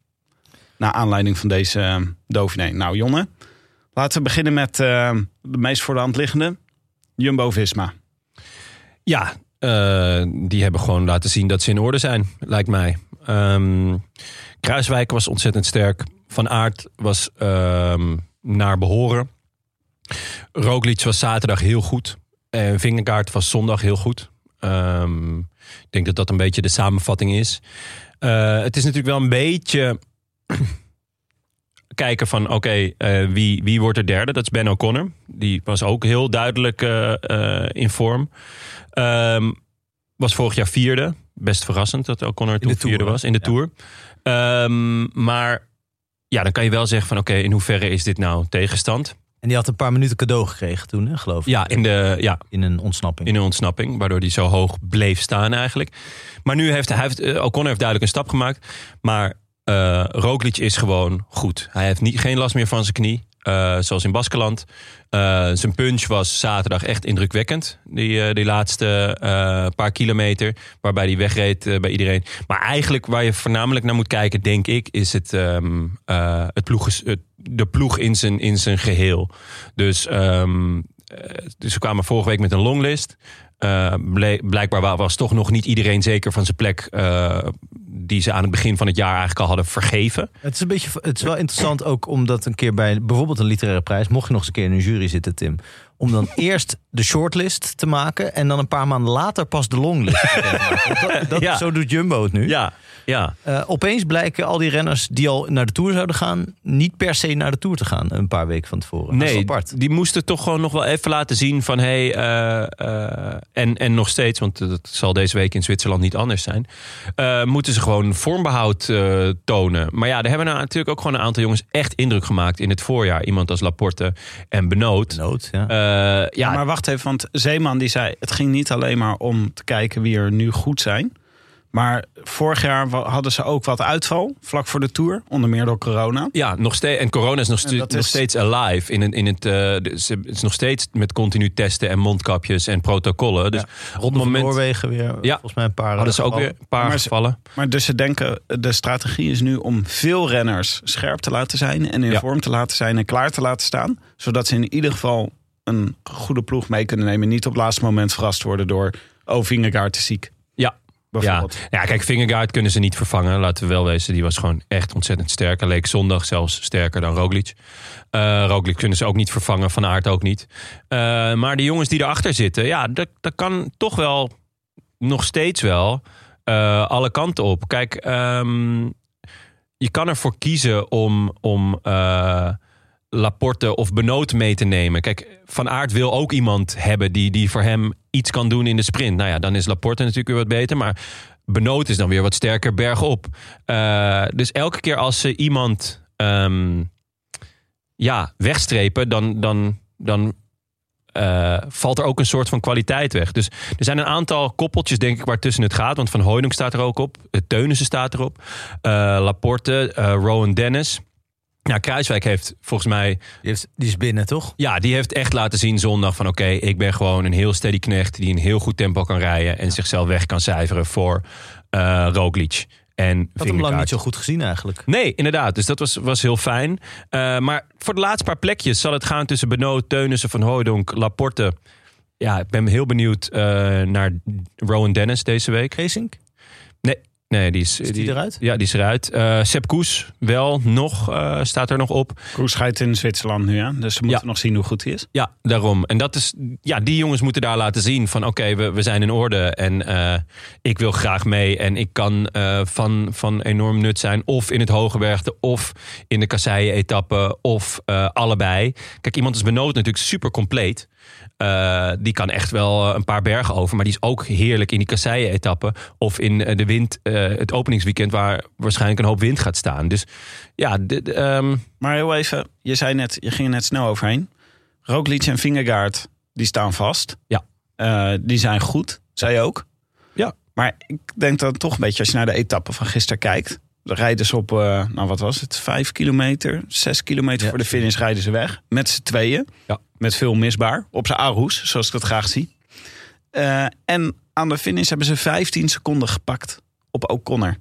Naar aanleiding van deze uh, Dauphiné. Nou Jonne, laten we beginnen met uh, de meest voor de hand liggende. Jumbo-Visma. Ja, uh, die hebben gewoon laten zien dat ze in orde zijn, lijkt mij. Um, Kruiswijk was ontzettend sterk. Van Aert was um, naar behoren. Roglic was zaterdag heel goed. En Vingegaard was zondag heel goed. Um, ik denk dat dat een beetje de samenvatting is. Uh, het is natuurlijk wel een beetje kijken van oké, okay, uh, wie, wie wordt er derde? Dat is Ben O'Connor. Die was ook heel duidelijk uh, in vorm. Um, was vorig jaar vierde. Best verrassend dat O'Connor toen vierde tour, was in de ja. Tour. Um, maar ja, dan kan je wel zeggen van oké, okay, in hoeverre is dit nou tegenstand? En die had een paar minuten cadeau gekregen toen, hè, geloof ik. Ja, in, de, ja, in een ontsnapping. In een ontsnapping, waardoor hij zo hoog bleef staan eigenlijk. Maar nu heeft hij, heeft, O'Connor heeft duidelijk een stap gemaakt. Maar uh, is gewoon goed. Hij heeft niet, geen last meer van zijn knie. Uh, zoals in Baskeland. Uh, zijn punch was zaterdag echt indrukwekkend. Die, die laatste paar kilometer. Waarbij hij wegreed bij iedereen. Maar eigenlijk waar je voornamelijk naar moet kijken, denk ik, is het, um, het ploeg, de ploeg in zijn, in zijn geheel. Dus, um, dus kwamen vorige week met een longlist. Uh, blijkbaar was toch nog niet iedereen zeker van zijn plek uh, die ze aan het begin van het jaar eigenlijk al hadden vergeven. Het is, een beetje, het is wel interessant ook omdat een keer bij bijvoorbeeld een literaire prijs, mocht je nog eens een keer in een jury zitten, Tim, om dan *laughs* eerst de shortlist te maken en dan een paar maanden later pas de longlist. *laughs* dat, dat, ja. Zo doet Jumbo het nu. Ja, ja. Uh, opeens blijken al die renners die al naar de Tour zouden gaan... niet per se naar de Tour te gaan een paar weken van tevoren. Nee, apart. die moesten toch gewoon nog wel even laten zien van... Hey, uh, uh, en, en nog steeds, want dat zal deze week in Zwitserland niet anders zijn... moeten ze gewoon vormbehoud tonen. Maar ja, er hebben nou natuurlijk ook gewoon een aantal jongens... echt indruk gemaakt in het voorjaar. Iemand als Laporte en Benoot. Benoot, ja. Ja. ja. Maar wacht even, want Zeeman die zei... het ging niet alleen maar om te kijken wie er nu goed zijn... Maar vorig jaar hadden ze ook wat uitval, vlak voor de Tour. Onder meer door corona. Ja, nog steeds. En corona is nog, is... nog steeds alive. In, in het, uh, het is nog steeds met continu testen en mondkapjes en protocollen. Dus ja, op het moment... Noorwegen weer, ja, volgens mij een paar Hadden ze ook weer een paar maar gevallen. Ze, maar dus ze denken, de strategie is nu om veel renners scherp te laten zijn... en in ja. vorm te laten zijn en klaar te laten staan. Zodat ze in ieder geval een goede ploeg mee kunnen nemen. Niet op het laatste moment verrast worden door... oh, Vingegaard is ziek. Ja, bijvoorbeeld. Ja. ja, kijk, Vingegaard kunnen ze niet vervangen. Laten we wel wezen, die was gewoon echt ontzettend sterk. Hij leek zondag zelfs sterker dan Roglic. Eh Roglic kunnen ze ook niet vervangen, Van Aert ook niet. Eh, maar de jongens die erachter zitten, ja, dat, dat kan toch wel nog steeds wel eh, alle kanten op. Kijk, ehm, je kan ervoor kiezen om, om Laporte of Benoot mee te nemen. Kijk, Van Aert wil ook iemand hebben die, die voor hem iets kan doen in de sprint. Nou ja, dan is Laporte natuurlijk weer wat beter, maar Benoot is dan weer wat sterker bergop. Eh dus elke keer als ze iemand ehm, ja, wegstrepen, dan, dan, dan eh, valt er ook een soort van kwaliteit weg. Dus er zijn een aantal koppeltjes, denk ik, waar tussen het gaat. Want Van Hooydonk staat er ook op. Uh, Teunissen staat erop. Eh, Laporte, eh, Rowan Dennis. Nou, Kruiswijk heeft volgens mij... Die, heeft, die is binnen, toch? Ja, die heeft echt laten zien zondag van... oké, ik ben gewoon een heel steady knecht... die een heel goed tempo kan rijden... en zichzelf weg kan cijferen voor eh Roglic. En Ik had hem lang niet zo goed gezien eigenlijk. Nee, inderdaad. Dus dat was, was heel fijn. Eh, maar voor de laatste paar plekjes zal het gaan tussen Benoot, Teunissen, Van Hooydonk, Laporte. Ja, ik ben heel benieuwd eh, naar Rowan Dennis deze week. Geesink? Nee, die is, Is die eruit? Ja, die is eruit. Eh Sepp Koes wel nog, eh, staat er nog op. Koes rijdt in Zwitserland nu, ja. Dus ze moeten Ja. nog zien hoe goed hij is. Ja, daarom. En dat is, ja, die jongens moeten daar laten zien van oké, we, we zijn in orde en eh, ik wil graag mee en ik kan van, van enorm nut zijn of in het Hogebergte of in de kasseien-etappe of allebei. Kijk, iemand is benoot natuurlijk super compleet. Eh, die kan echt wel eh, een paar bergen over, maar die is ook heerlijk in die kasseien-etappe of in eh, de wind, het openingsweekend waar waarschijnlijk een hoop wind gaat staan. Dus ja, ehm, Maar heel even, je zei net, je ging er net snel overheen. Roglic en Vingegaard, die staan vast. Ja. Die zijn goed, zei je ook. Ja. Maar ik denk dan toch een beetje, als je naar de etappe van gisteren kijkt. Rijden ze op, eh, nou wat was het, vijf kilometer, zes kilometer Ja. voor de finish rijden ze weg. Met z'n tweeën. Ja. Met veel misbaar. Op zijn Aarhus, zoals ik dat graag zie. Eh, en aan de finish hebben ze 15 seconden gepakt op O'Connor.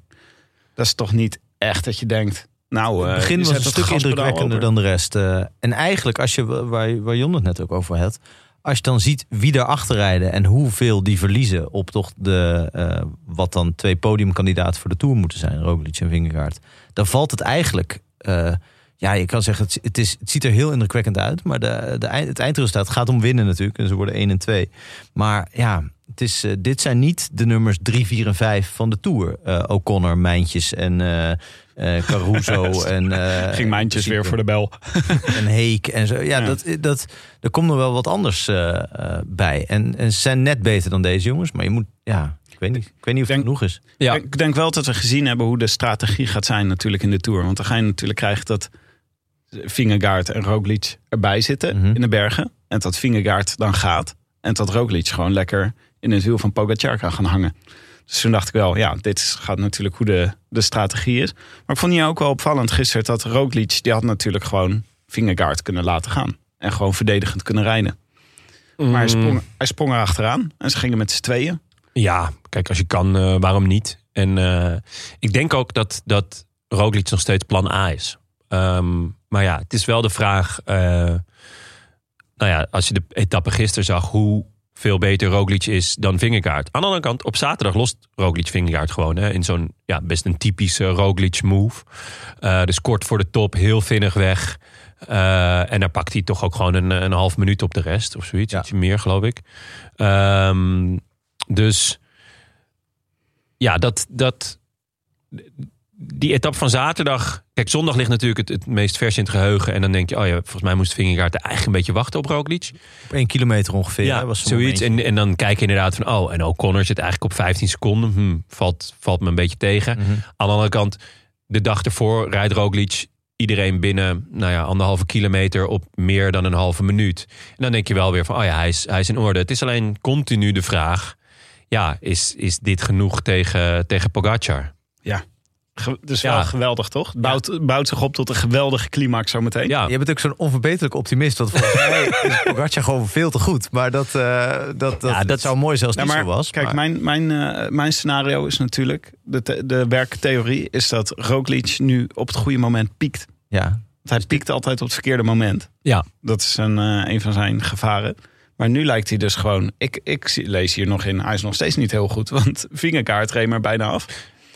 Dat is toch niet echt dat je denkt... Nou, eh, Het begin je was een stuk indrukwekkender dan de rest. eh. en eigenlijk, als je, waar, waar Jon het net ook over had... als je dan ziet wie erachter rijden en hoeveel die verliezen... op toch de, eh, wat dan twee podiumkandidaten voor de Tour moeten zijn... Roglic en Vingegaard, dan valt het eigenlijk... eh, ja, je kan zeggen, het, het, is, het ziet er heel indrukwekkend uit... maar de, de, het eindresultaat gaat om winnen natuurlijk. En ze worden 1 en 2. Maar ja, het is, eh, dit zijn niet de nummers 3, 4 en 5 van de Tour. O'Connor, Mijntjes en eh eh, Caruso. *laughs* en, eh, Ging Mijntjes weer voor de bel. *laughs* en Heek en zo. Ja, Ja. Dat, dat, er komt nog wel wat anders eh, eh, bij. En, en ze zijn net beter dan deze jongens. Maar je moet, ja, ik weet niet, ik weet niet of het Denk- genoeg is. ja. Ik denk wel dat we gezien hebben hoe de strategie gaat zijn natuurlijk in de Tour. Want dan ga je natuurlijk krijgen dat Vingegaard en Roglic erbij zitten Mhm. in de bergen. En dat Vingegaard dan gaat. En dat Roglic gewoon lekker in het wiel van Pogacar kan gaan hangen. Dus toen dacht ik wel, ja, dit gaat natuurlijk hoe de, de strategie is. Maar ik vond hier ook wel opvallend gisteren dat Roglic, die had natuurlijk gewoon Vingegaard kunnen laten gaan. En gewoon verdedigend kunnen rijden. Maar hij sprong, hij sprong er achteraan en ze gingen met z'n tweeën. Ja, kijk, als je kan, eh, waarom niet? En eh, ik denk ook dat, dat Roglic nog steeds plan A is. Ehm, maar ja, het is wel de vraag... eh, nou ja, als je de etappe gisteren zag... hoe veel beter Roglic is dan Vingegaard. Aan de andere kant, op zaterdag lost Roglic Vingegaard gewoon. Hè, in zo'n ja, best een typische Roglic move. Eh, dus kort voor de top, heel vinnig weg. Eh, en daar pakt hij toch ook gewoon een, een half minuut op de rest. Of zoiets, Ja. ietsje meer geloof ik. Ehm, dus ja, dat, dat, die etappe van zaterdag. Kijk, zondag ligt natuurlijk het, het meest vers in het geheugen. En dan denk je, oh ja, volgens mij moest Vingegaard eigenlijk een beetje wachten op Roglic. Op één kilometer ongeveer. Ja, hè, was zoiets. En, en dan kijk je inderdaad van, oh, en O'Connor zit eigenlijk op 15 seconden. Hm, valt, valt me een beetje tegen. Mhm. Aan de andere kant, de dag ervoor rijdt Roglic iedereen binnen nou ja, anderhalve kilometer op meer dan een halve minuut. En dan denk je wel weer van, oh ja, hij is, hij is in orde. Het is alleen continu de vraag, ja, is, is dit genoeg tegen, tegen Pogacar? Ge- Dus Ja. wel geweldig, toch? Het Bouwt, bouwt zich op tot een geweldige climax zometeen. Ja, Je bent ook zo'n onverbeterlijk optimist. Want volgens *laughs* mij is Pogacar gewoon veel te goed. Maar dat, eh, dat, dat, Ja, dat- zou mooi zijn als Nou, het maar niet zo was. kijk, maar- mijn, mijn, eh, mijn scenario is natuurlijk... De, de werktheorie is dat Roglic nu op het goede moment piekt. ja. Want hij piekt altijd op het verkeerde moment. Ja. Dat is een, eh, een van zijn gevaren. Maar nu lijkt hij dus gewoon... Ik, ik zie- lees hier nog in, hij is nog steeds niet heel goed. Want *laughs* Vingegaard reed maar bijna af.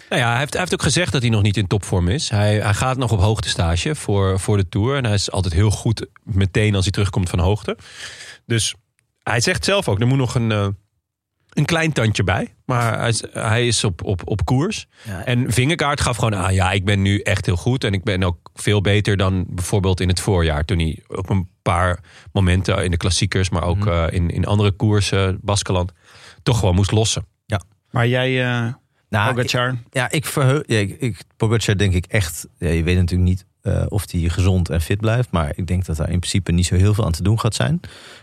Nou ja, hij heeft, hij heeft ook gezegd dat hij nog niet in topvorm is. Hij, hij gaat nog op hoogtestage voor, voor de Tour. En hij is altijd heel goed meteen als hij terugkomt van hoogte. Dus hij zegt zelf ook, er moet nog een, eh, een klein tandje bij. Maar hij is, hij is op, op, op koers. Ja. En Vingegaard gaf gewoon aan, ja, ik ben nu echt heel goed. En ik ben ook veel beter dan bijvoorbeeld in het voorjaar. Toen hij op een paar momenten in de klassiekers... maar ook eh, in, in andere koersen, Baskeland... toch gewoon moest lossen. Maar jij, eh Nou, ik- Pogacar, Ja, ik verheug. Ja, ik, ik, Pogacar denk ik echt. Ja, je weet natuurlijk niet eh, of hij gezond en fit blijft. Maar ik denk dat daar in principe niet zo heel veel aan te doen gaat zijn.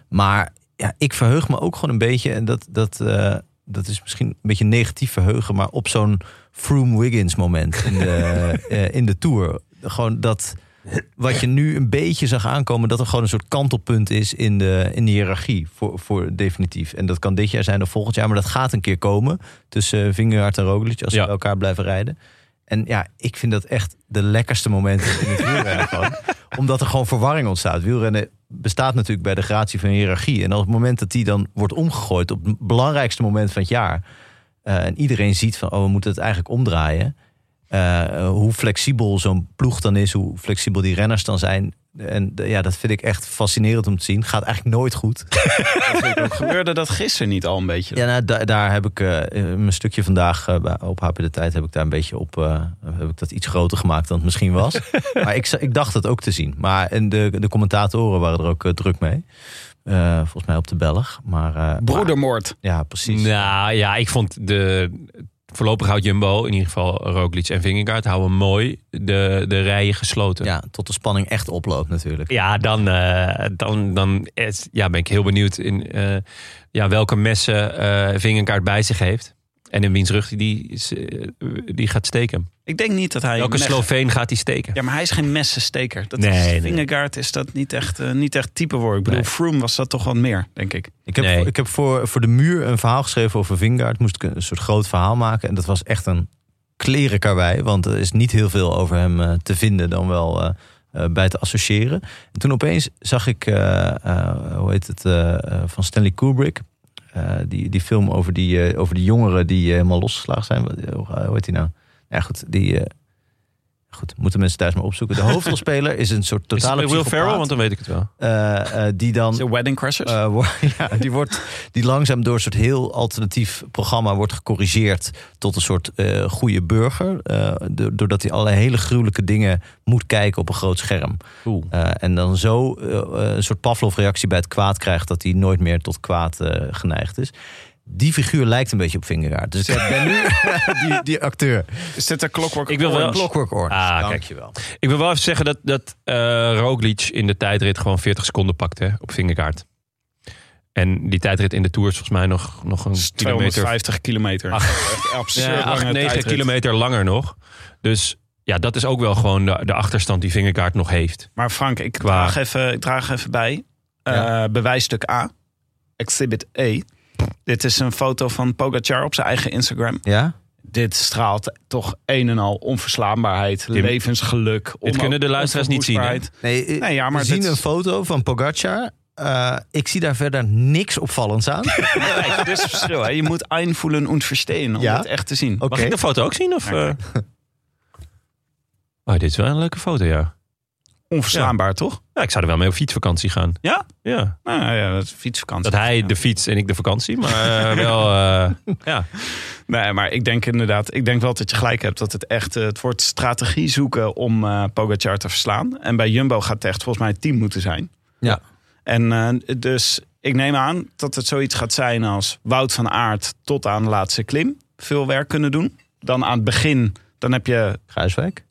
Maar ja, ik verheug me ook gewoon een beetje. En dat, dat, eh, dat is misschien een beetje negatief verheugen. Maar op zo'n Froome-Wiggins moment in de, *laughs* eh, in de Tour. Gewoon dat. Wat je nu een beetje zag aankomen, dat er gewoon een soort kantelpunt is in de, in de hiërarchie. Voor, voor definitief. En dat kan dit jaar zijn of volgend jaar, maar dat gaat een keer komen. Tussen Vingegaard en Roglic, als ze bij elkaar blijven rijden. En ja, ik vind dat echt de lekkerste momenten in het wielrennen gewoon. *laughs* Omdat er gewoon verwarring ontstaat. Wielrennen bestaat natuurlijk bij de gratie van hiërarchie. En op het moment dat die dan wordt omgegooid op het belangrijkste moment van het jaar. eh, en iedereen ziet van, oh, we moeten het eigenlijk omdraaien. Eh, hoe flexibel zo'n ploeg dan is, hoe flexibel die renners dan zijn. En eh, ja, dat vind ik echt fascinerend om te zien. Gaat eigenlijk nooit goed. *laughs* gebeurde dat gisteren niet al een beetje? Ja, nou, da- daar heb ik eh, mijn stukje vandaag op HP de Tijd heb ik daar een beetje op eh, heb ik dat iets groter gemaakt dan het misschien was. *laughs* maar ik, ik dacht het ook te zien. Maar en de, de commentatoren waren er ook druk mee. Eh, volgens mij op de Belg. Maar, eh, Broedermoord. maar- ja, precies. Nou ja, ik vond de... Voorlopig houdt Jumbo, in ieder geval Roglic en Vingegaard... houden mooi de, de rijen gesloten. Ja, tot de spanning echt oploopt natuurlijk. Ja, dan, eh, dan, dan is- ja, ben ik heel benieuwd in eh, ja, welke messen eh Vingegaard bij zich heeft. En in wiens rug die, is, eh, die gaat steken. Ik denk niet dat hij... Welke mes- Sloveen gaat die steken? Ja, maar hij is geen messensteker. Dat Nee, is, nee. Vingegaard is dat niet echt, eh, niet echt type voor. Ik bedoel, Nee. Froome was dat toch wat meer, denk ik. Ik heb, Nee. ik heb voor, voor de muur een verhaal geschreven over Vingegaard. Moest ik een soort groot verhaal maken. En dat was echt een klerenkarwei. Want er is niet heel veel over hem eh, te vinden dan wel bij te associëren. En toen opeens zag ik, eh, eh, hoe heet het, van Stanley Kubrick. Eh, die, die film over die, eh, over die jongeren die eh, helemaal losgeslagen zijn. Hoe heet die nou? Ja goed, die... Goed, moeten mensen thuis maar opzoeken. De hoofdrolspeler is een soort Is het totale Will Ferrell? Want dan weet ik het wel. eh, eh, die dan De Wedding Crashers? eh, *laughs* ja, die, wordt, die langzaam door een soort heel alternatief programma wordt gecorrigeerd tot een soort eh goede burger. eh, do- doordat hij allerlei hele gruwelijke dingen moet kijken op een groot scherm. Oeh. Eh, en dan zo een soort Pavlov-reactie bij het kwaad krijgt dat hij nooit meer tot kwaad geneigd is. Die figuur lijkt een beetje op Vingegaard. Dus ik ben nu *laughs* die, die acteur. is dit een Clockwork Ik wil wel- Orange? Clockwork Orange. Ah, kijk. Dankjewel. Ik wil wel even zeggen dat, dat eh Roglic in de tijdrit gewoon 40 seconden pakte op Vingegaard. En die tijdrit in de Tour is volgens mij nog, nog een Dat is kilometer 250 kilometer. Echt absurd Ja, lange 8, 9 tijdrit. kilometer langer nog. Dus ja, dat is ook wel gewoon de, de achterstand die Vingegaard nog heeft. Maar Frank, ik Qua- draag even, ik draag even bij. Eh, Ja. Bewijsstuk A. Exhibit E. Dit is een foto van Pogacar op zijn eigen Instagram. Ja? Dit straalt toch een en al onverslaanbaarheid, levensgeluk. Dit kunnen de luisteraars niet zien, hè? Nee, eh, Nee, ja, maar we zien dit- een foto van Pogacar. Eh, ik zie daar verder niks opvallends aan. *laughs* Kijk, dit is het verschil. Hè. Je moet einvoelen en verstehen om Ja. het echt te zien. Oké. Mag ik de foto ook zien? Of, eh? Oh, dit is wel een leuke foto, ja. Onverslaanbaar, toch? ja. Ik zou er wel mee op fietsvakantie gaan. Ja? Ja. Nou ja, dat fietsvakantie. Dat hij Ja. de fiets en ik de vakantie. Maar eh, *laughs* wel, eh, ja. Nee, maar ik denk inderdaad, ik denk wel dat je gelijk hebt. Dat het echt, eh, het wordt strategie zoeken om eh Pogacar te verslaan. En bij Jumbo gaat het echt volgens mij het team moeten zijn. Ja. En dus ik neem aan dat het zoiets gaat zijn als Wout van Aert tot aan de laatste klim. Veel werk kunnen doen. Dan aan het begin, dan heb je, Kruiswijk.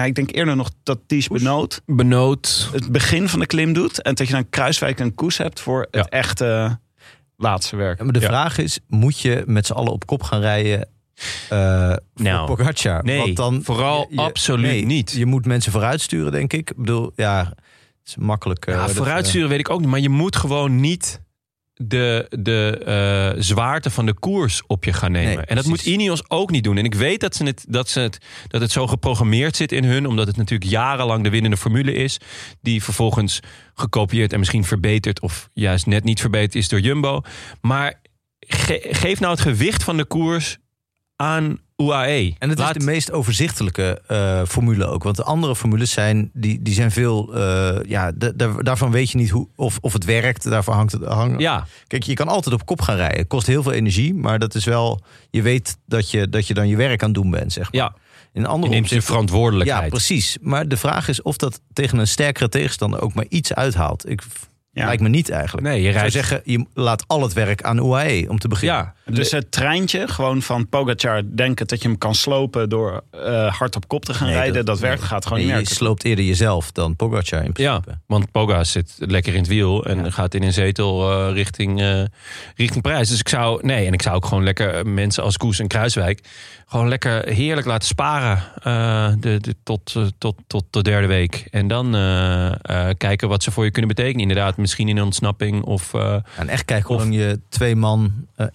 Nou, ik denk eerder nog dat Ties Benoot Benoot. het begin van de klim doet. En dat je dan Kruiswijk en Koes hebt voor het Ja. echte laatste werk. Ja, maar de Ja. vraag is, moet je met z'n allen op kop gaan rijden eh voor Nou, Pogacar? nee, Want dan, vooral absoluut niet. Je moet mensen vooruitsturen, denk ik. Ik bedoel, ja, het is makkelijk. eh, Ja, dat, vooruitsturen weet ik ook niet. Maar je moet gewoon niet de, de eh, zwaarte van de koers op je gaan nemen. Nee, en dat moet. Ineos ook niet doen. En ik weet dat, ze het, dat, ze het, dat het zo geprogrammeerd zit in hun, omdat het natuurlijk jarenlang de winnende formule is, die vervolgens gekopieerd en misschien verbeterd of juist net niet verbeterd is door Jumbo. Maar ge- geef nou het gewicht van de koers aan UAE. En het Laat- is de meest overzichtelijke eh, formule ook. Want de andere formules zijn, die, die zijn veel... eh, ja, da- da- daarvan weet je niet hoe, of, of het werkt. Daarvan hangt het... Hang, Ja, Kijk, je kan altijd op kop gaan rijden. Het kost heel veel energie, maar dat is wel... Je weet dat je, dat je dan je werk aan het doen bent, zeg maar. ja. In Je andere neemt je verantwoordelijkheid. Ja, precies. Maar de vraag is of dat tegen een sterkere tegenstander ook maar iets uithaalt. Ik, Ja. Lijkt me niet eigenlijk. Nee, je Ik zou rijdt- zeggen, je laat al het werk aan UAE om te beginnen. ja, Dus het treintje, gewoon van Pogacar denken dat je hem kan slopen door eh, hard op kop te gaan Nee, rijden, dat, dat- werkt, gaat gewoon Nee, niet je sloopt eerder jezelf dan Pogacar in Ja, principe. want Poga zit lekker in het wiel en gaat in een zetel eh, richting, eh, richting Parijs. Dus ik zou, nee, en ik zou ook gewoon lekker mensen als Koes en Kruiswijk gewoon lekker heerlijk laten sparen eh, de, de, tot, tot, tot de derde week. En dan eh, eh, kijken wat ze voor je kunnen betekenen. Inderdaad, misschien in een ontsnapping of... eh, En echt kijken hoe Of- lang je twee man eh,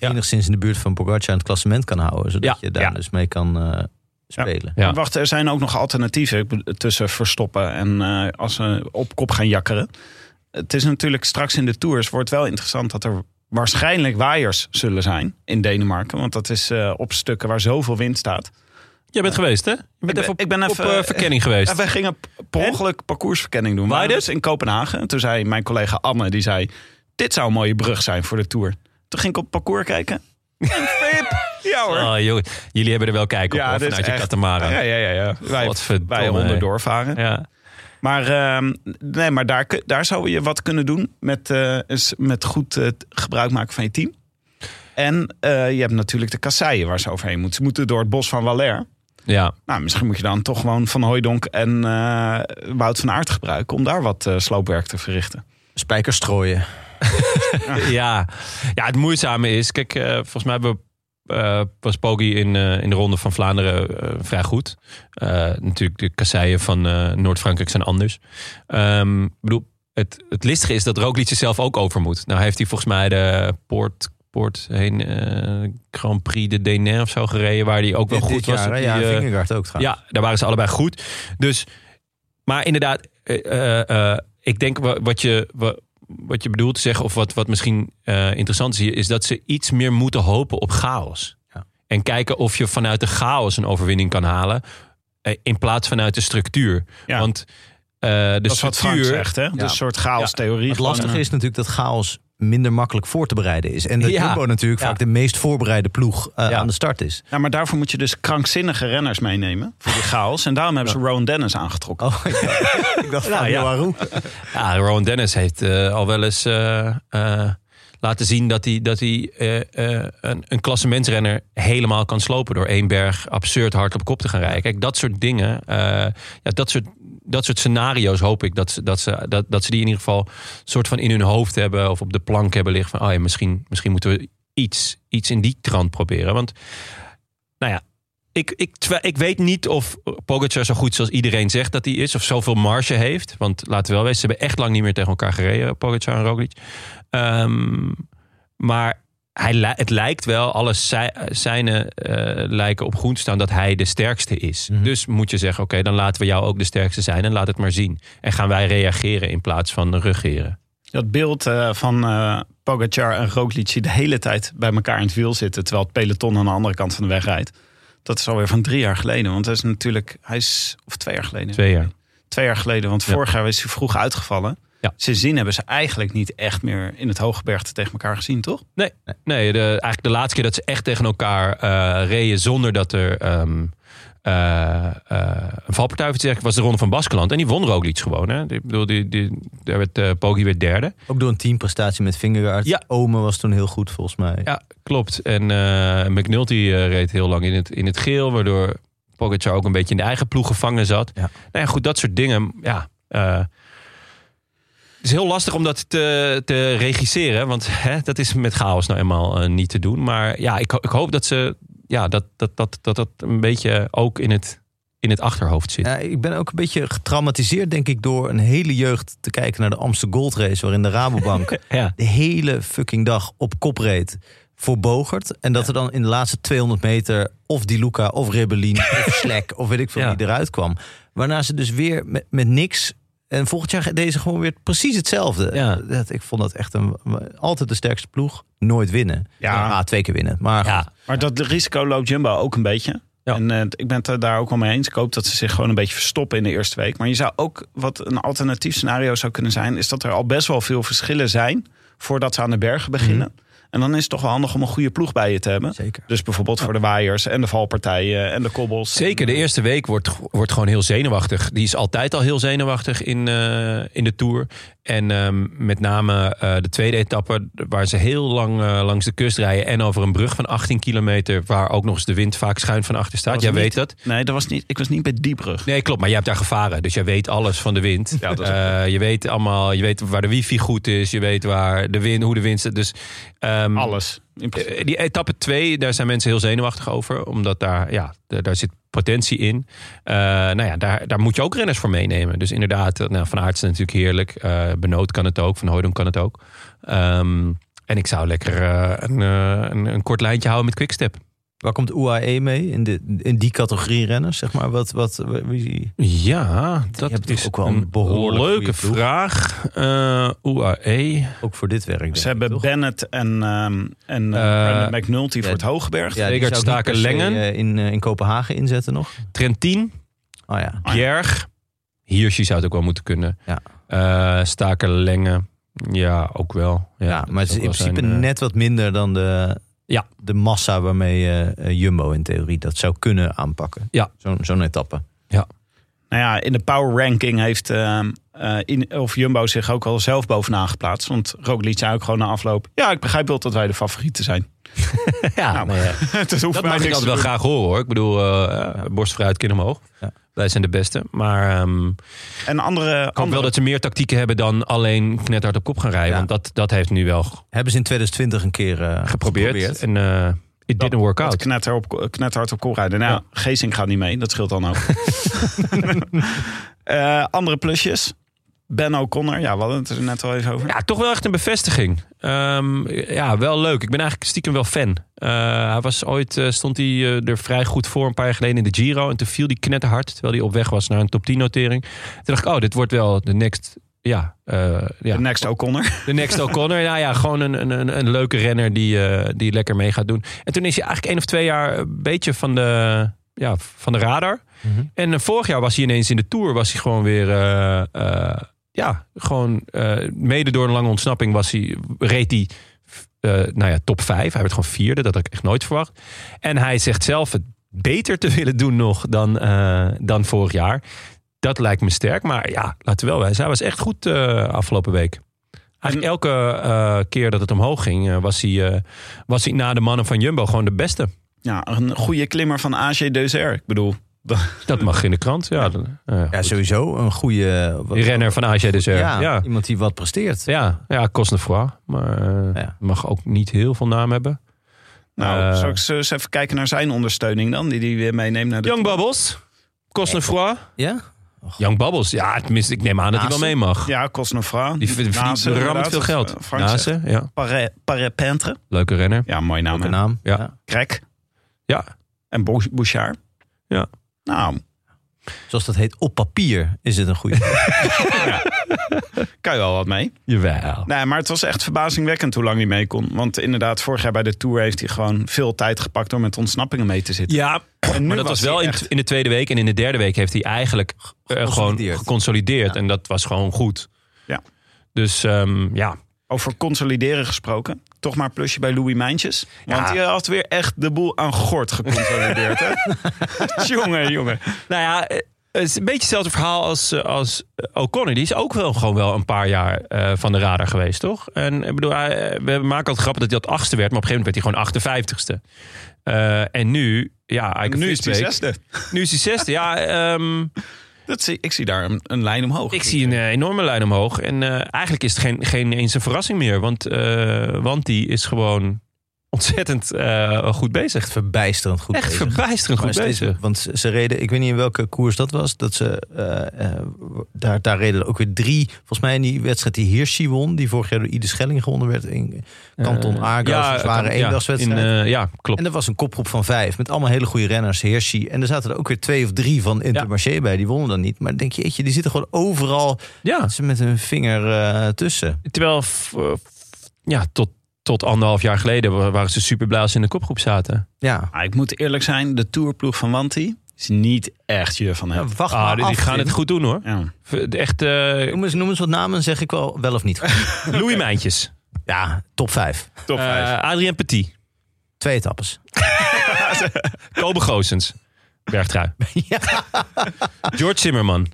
In de buurt van Pogacar aan het klassement kan houden. Zodat Ja, je daar ja. dus mee kan eh, spelen. Ja. Maar Wacht, er zijn ook nog alternatieven tussen verstoppen en eh, als ze op kop gaan jakkeren. Het is natuurlijk straks in de tours wordt wel interessant dat er waarschijnlijk waaiers zullen zijn in Denemarken. Want dat is eh, op stukken waar zoveel wind staat. Jij bent geweest, hè? Je bent ben- even op, ik ben op, even- eh, verkenning geweest. Ja, wij gingen per ongeluk parcoursverkenning doen. We Waar dus in Kopenhagen. En toen zei mijn collega Anne, die zei... dit zou een mooie brug zijn voor de Tour. Toen ging ik op het parcours kijken. *laughs* Ja hoor. Oh, joh, jullie hebben er wel kijk op, hoor, vanuit je echt- katamaran. Ja, ja, ja. ja. Wij, wij hè. onderdoor varen. Ja. Maar, ehm, nee, maar daar, daar zou je wat kunnen doen met, eh, met goed eh, gebruik maken van je team. En eh, je hebt natuurlijk de kasseien waar ze overheen moeten. Ze moeten door het bos van Waller. ja. Nou, misschien moet je dan toch gewoon Van Hooijdonk en eh, Wout van Aert gebruiken... om daar wat sloopwerk te verrichten. Spijkers strooien. Ja. ja, het moeizame is... Kijk, eh, volgens mij hebben we, eh, was Poggi in, eh, in de ronde van Vlaanderen vrij goed. Natuurlijk, de kasseien van Noord-Frankrijk zijn anders. Ik bedoel, het, het listige is dat Roglic zelf ook over moet. Nou heeft hij volgens mij de Poort... Poort heen, Grand Prix de Denain of zo gereden, waar hij ook wel Dit- goed dit was. jaar? Die, ja, Vingegaard ook trouwens. Ja, daar waren ze allebei goed. Dus, maar inderdaad, ik denk wa- wat je, wa- wat je bedoelt te zeggen, of wat, wat misschien eh, interessant is hier, is dat ze iets meer moeten hopen op chaos. Ja. En kijken of je vanuit de chaos een overwinning kan halen, eh, in plaats vanuit de structuur. Ja. Want eh, de dat is wat Frank structuur. zegt, hè? Dus een soort chaos-theorie. Het lastige is natuurlijk dat chaos minder makkelijk voor te bereiden is. En dat Ja. Jumbo natuurlijk Ja. vaak de meest voorbereide ploeg eh, Ja. aan de start is. Ja, maar daarvoor moet je dus krankzinnige renners meenemen. Voor die chaos. En daarom hebben ze Rowan Dennis aangetrokken. Oh, *laughs* ik dacht van ja. Aru. Ja, Rowan Dennis heeft eh, al wel eens eh, eh, laten zien dat hij, dat hij eh, eh, een, een klassementsrenner helemaal kan slopen door één berg absurd hard op kop te gaan rijden. Kijk, dat soort dingen, eh, ja, dat, soort, dat soort scenario's hoop ik dat ze, dat, ze, dat, dat ze die in ieder geval soort van in hun hoofd hebben of op de plank hebben liggen van, oh ja, misschien, misschien moeten we iets, iets in die trant proberen. Want, nou ja, ik, ik, ik weet niet of Pogacar zo goed zoals iedereen zegt dat hij is. Of zoveel marge heeft. Want laten we wel wezen, ze hebben echt lang niet meer tegen elkaar gereden. Pogacar en Roglic. Ehm, maar hij, het lijkt wel, alle zij- zijnen eh, lijken op groen te staan dat hij de sterkste is. Mhm. Dus moet je zeggen, oké, dan laten we jou ook de sterkste zijn. En laat het maar zien. En gaan wij reageren in plaats van ruggeren. Dat beeld eh, van eh Pogacar en Roglic die de hele tijd bij elkaar in het wiel zitten... terwijl het peloton aan de andere kant van de weg rijdt. Dat is alweer van drie jaar geleden. Want dat is natuurlijk... Hij is... Of twee jaar geleden. Twee jaar. Twee jaar geleden. Want Ja. vorig jaar is hij vroeg uitgevallen. Ja. Sindsdien hebben ze eigenlijk niet echt meer in het hooggebergte tegen elkaar gezien, toch? Nee, nee de, eigenlijk de laatste keer dat ze echt tegen elkaar eh, reden zonder dat er ehm, eh, eh, een valpartij ik, was de ronde van Baskeland. En die won Roglic gewoon. Hè? Ik bedoel, die, die, daar werd, eh Poggi werd derde. Ook door een teamprestatie met Vingegaard. Ja. Ome was toen heel goed volgens mij. Ja, klopt. En eh McNulty reed heel lang in het, in het geel, waardoor Pogacar ook een beetje in de eigen ploeg gevangen zat. Ja. Nou ja, goed, dat soort dingen. Ja, eh, is heel lastig om dat te, te regisseren, want hè, dat is met chaos nou eenmaal eh, niet te doen. Maar ja, ik, ik hoop dat ze, ja, dat dat, dat, dat dat een beetje ook in het, in het achterhoofd zit. Ja, ik ben ook een beetje getraumatiseerd, denk ik, door een hele jeugd te kijken naar de Amsterdam Gold Race, waarin de Rabobank *laughs* Ja. de hele fucking dag op kop reed voor Bogert. En dat er dan in de laatste 200 meter of Di Luca of Rebellin of *laughs* Slek of weet ik veel wie eruit kwam. Waarna ze dus weer met, met niks... En volgend jaar deze gewoon weer precies hetzelfde. Ja. Dat, ik vond dat echt een, altijd de sterkste ploeg. Nooit winnen. Ja. Ah, twee keer winnen. Maar Ja. Maar dat risico loopt Jumbo ook een beetje. Ja. En eh, ik ben het daar ook wel mee eens. Ik hoop dat ze zich gewoon een beetje verstoppen in de eerste week. Maar je zou ook, wat een alternatief scenario zou kunnen zijn... is dat er al best wel veel verschillen zijn... voordat ze aan de bergen beginnen. En dan is het toch wel handig om een goede ploeg bij je te hebben. Zeker. Dus bijvoorbeeld voor de waaiers en de valpartijen en de kobbels. Zeker, de eerste week wordt, wordt gewoon heel zenuwachtig. Die is altijd al heel zenuwachtig in, eh, in de Tour. En ehm, met name eh, de tweede etappe, waar ze heel lang eh, langs de kust rijden... en over een brug van 18 kilometer... waar ook nog eens de wind vaak schuin van achter staat. Jij niet- weet dat. Nee, dat was niet, ik was niet bij Diebrug. Nee, klopt. Maar jij hebt daar gevaren. Dus jij weet alles van de wind. Ja, dat is Eh, je weet allemaal, je weet waar de wifi goed is. Je weet waar de wind, hoe de wind zit. Dus, ehm, Alles. Eh, Die etappe 2, daar zijn mensen heel zenuwachtig over. Omdat daar, ja, daar, zit potentie in. Eh, nou ja, daar, daar moet je ook renners voor meenemen. Dus inderdaad, eh, nou, Van is natuurlijk heerlijk. Eh Benoot kan het ook. Van Hooydonk kan het ook. Ehm, en ik zou lekker een, een, een kort lijntje houden met Quickstep. Waar komt UAE mee in, de, in die categorie renners? Zeg maar, wat, wat, wie, Ja, dat is ook wel een behoorlijk leuke vraag. Eh UAE. ook voor dit werk. Ze hebben toch? Bennett en, ehm en eh, Eh, Brandon McNulty voor het Hoogberg. Ja, Egert Staken-Lengen. eh, in, in Kopenhagen inzetten nog. Trentin. Oh ja. Bjerg. Hirschi zou het ook wel moeten kunnen. Ja. Eh, Staken Lengen. Ja, ook wel. Ja, maar het is in principe zijn, net wat minder dan de, Ja. de massa waarmee eh, eh, Jumbo in theorie dat zou kunnen aanpakken. Ja. Zo'n zo'n etappe. Nou ja, in de power ranking heeft ehm, eh, in, of Jumbo zich ook al zelf bovenaan geplaatst. Want Roglic zei ook gewoon na afloop... Ja, ik begrijp wel dat wij de favorieten zijn. *laughs* Ja, Nou, ja. *laughs* Hoeft dat mij mag ik altijd wel graag horen hoor. Ik bedoel, eh borst vooruit, kin omhoog. Ja. Wij zijn de beste. Maar ehm, En andere, ik hoop andere wel dat ze meer tactieken hebben dan alleen knethard op kop gaan rijden. Ja. Want dat, dat heeft nu wel Hebben ze in 2020 een keer eh, geprobeerd. En eh it didn't work out. knetter op, knetterhard op kop rijden. Nou, Ja. Geesink gaat niet mee. Dat scheelt dan ook. *laughs* *laughs* Eh, andere plusjes. Ben O'Connor. Ja, we hadden het er net al even over. Ja, toch wel echt een bevestiging. Ehm, ja, wel leuk. Ik ben eigenlijk stiekem wel fan. Eh, hij was ooit, eh, stond hij eh, er vrij goed voor een paar jaar geleden in de Giro. En toen viel hij knetterhard, terwijl hij op weg was naar een top 10 notering. Toen dacht ik, oh, dit wordt wel de next... Ja, eh, ja, De next O'Connor. de next O'Connor. Nou ja, gewoon een, een, een, leuke renner die, eh, die lekker mee gaat doen. En toen is hij eigenlijk één of twee jaar een beetje van de, ja, van de radar. Mhm. En vorig jaar was hij ineens in de Tour. Was hij gewoon weer... ja, gewoon eh, mede door een lange ontsnapping was hij, reed hij eh, nou ja, top 5. Hij werd gewoon vierde, dat had ik echt nooit verwacht. En hij zegt zelf het beter te willen doen nog dan, eh, dan vorig jaar. Dat lijkt me sterk. Maar ja, laten we wel wijzen. Hij was echt goed afgelopen week. Eigenlijk elke keer dat het omhoog ging, was, hij, was hij na de mannen van Jumbo gewoon de beste. Ja, een goede klimmer van AG Deuzer. Ik bedoel, Dat mag in de krant. Ja, dan, eh, Ja, goed. sowieso een goede... wat- Die renner van AG dus. Ja, Ja, ja. iemand die wat presteert. Ja, ja Cosnefroid. Maar eh, Ja. mag ook niet heel veel naam hebben. nou, Eh, zal ik eens even kijken naar zijn ondersteuning dan? Die hij weer meeneemt naar de Young? Bubbles. Cosnefroid. Ja? Young Bubbles. Ja, tenminste, ik neem aan dat hij wel mee mag. Ja, Cosnefra. Die verdient rammend veel geld. Eh. Nase, ja. Paré- Paré-Pentre. Leuke renner. Ja, mooie naam. Hè? naam? Ja. Krek. Ja. En Bou- Bouchard. Ja. Nou, Zoals dat heet, op papier is het een goede. *laughs* kan je wel wat mee. Jawel. Nee, maar het was echt verbazingwekkend hoe lang hij mee kon. Want inderdaad, vorig jaar bij de Tour heeft hij gewoon veel tijd gepakt door met ontsnappingen mee te zitten. Ja, En nu maar dat was wel in, echt- in de tweede week. En in de derde week heeft hij eigenlijk eh, gewoon Geconsolideerd. Ja. En dat was gewoon goed. Ja. Dus ehm, ja, Over consolideren gesproken. Toch maar plusje bij Louis Mijntjes. Want Ja. die had weer echt de boel aan gort geconsolideerd. hè? *laughs* jongen, jongen. Nou ja, eh, het is een beetje hetzelfde verhaal als, eh, als eh, O'Connor. Die is ook wel gewoon wel een paar jaar van de radar geweest, toch? En ik bedoel, hij- we maken altijd grappen dat hij dat achtste werd, maar op een gegeven moment werd hij gewoon 58ste. Eh, en nu, ja, eigenlijk nu is hij zesde. Nu is hij zesde. Ja, ehm, Dat zie, ik zie daar een, een lijn omhoog. ik zie een eh, enorme lijn omhoog. En eh, eigenlijk is het geen, geen eens een verrassing meer. Want, eh want die is gewoon ontzettend eh, goed bezig. Verbijsterend goed Echt bezig. verbijsterend Maar goed steeds- bezig. want ze reden, ik weet niet in welke koers dat was, dat ze eh, eh, daar, daar reden ook weer drie. Volgens mij in die wedstrijd die Hirschi won, die vorig jaar door Ide Schelling gewonnen werd in Kanton Argos, een zware kan- ja, eendagswedstrijd. in, eh, ja, klopt. En er was een kopgroep van vijf met allemaal hele goede renners, Hirschi. En er zaten er ook weer twee of drie van Intermarché bij, die wonnen dan niet. Maar denk je, jeetje, die zitten gewoon overal ja, ze met hun vinger tussen. terwijl ja, tot, tot anderhalf jaar geleden wa- waren ze super blij als ze in de kopgroep zaten. Ja, Maar ik moet eerlijk zijn, de tourploeg van Wanti is niet echt je van hem. wacht Ah, maar die, gaan het goed doen hoor. Ja. Echt Noem eens, noem eens wat namen, zeg ik wel, wel of niet. *laughs* goed. Louis Mijntjes. ja, top vijf. Top Eh, vijf. Adrien Petit. Twee etappes. *laughs* Kobe Goossens. Bergtrui. *laughs* George Zimmerman.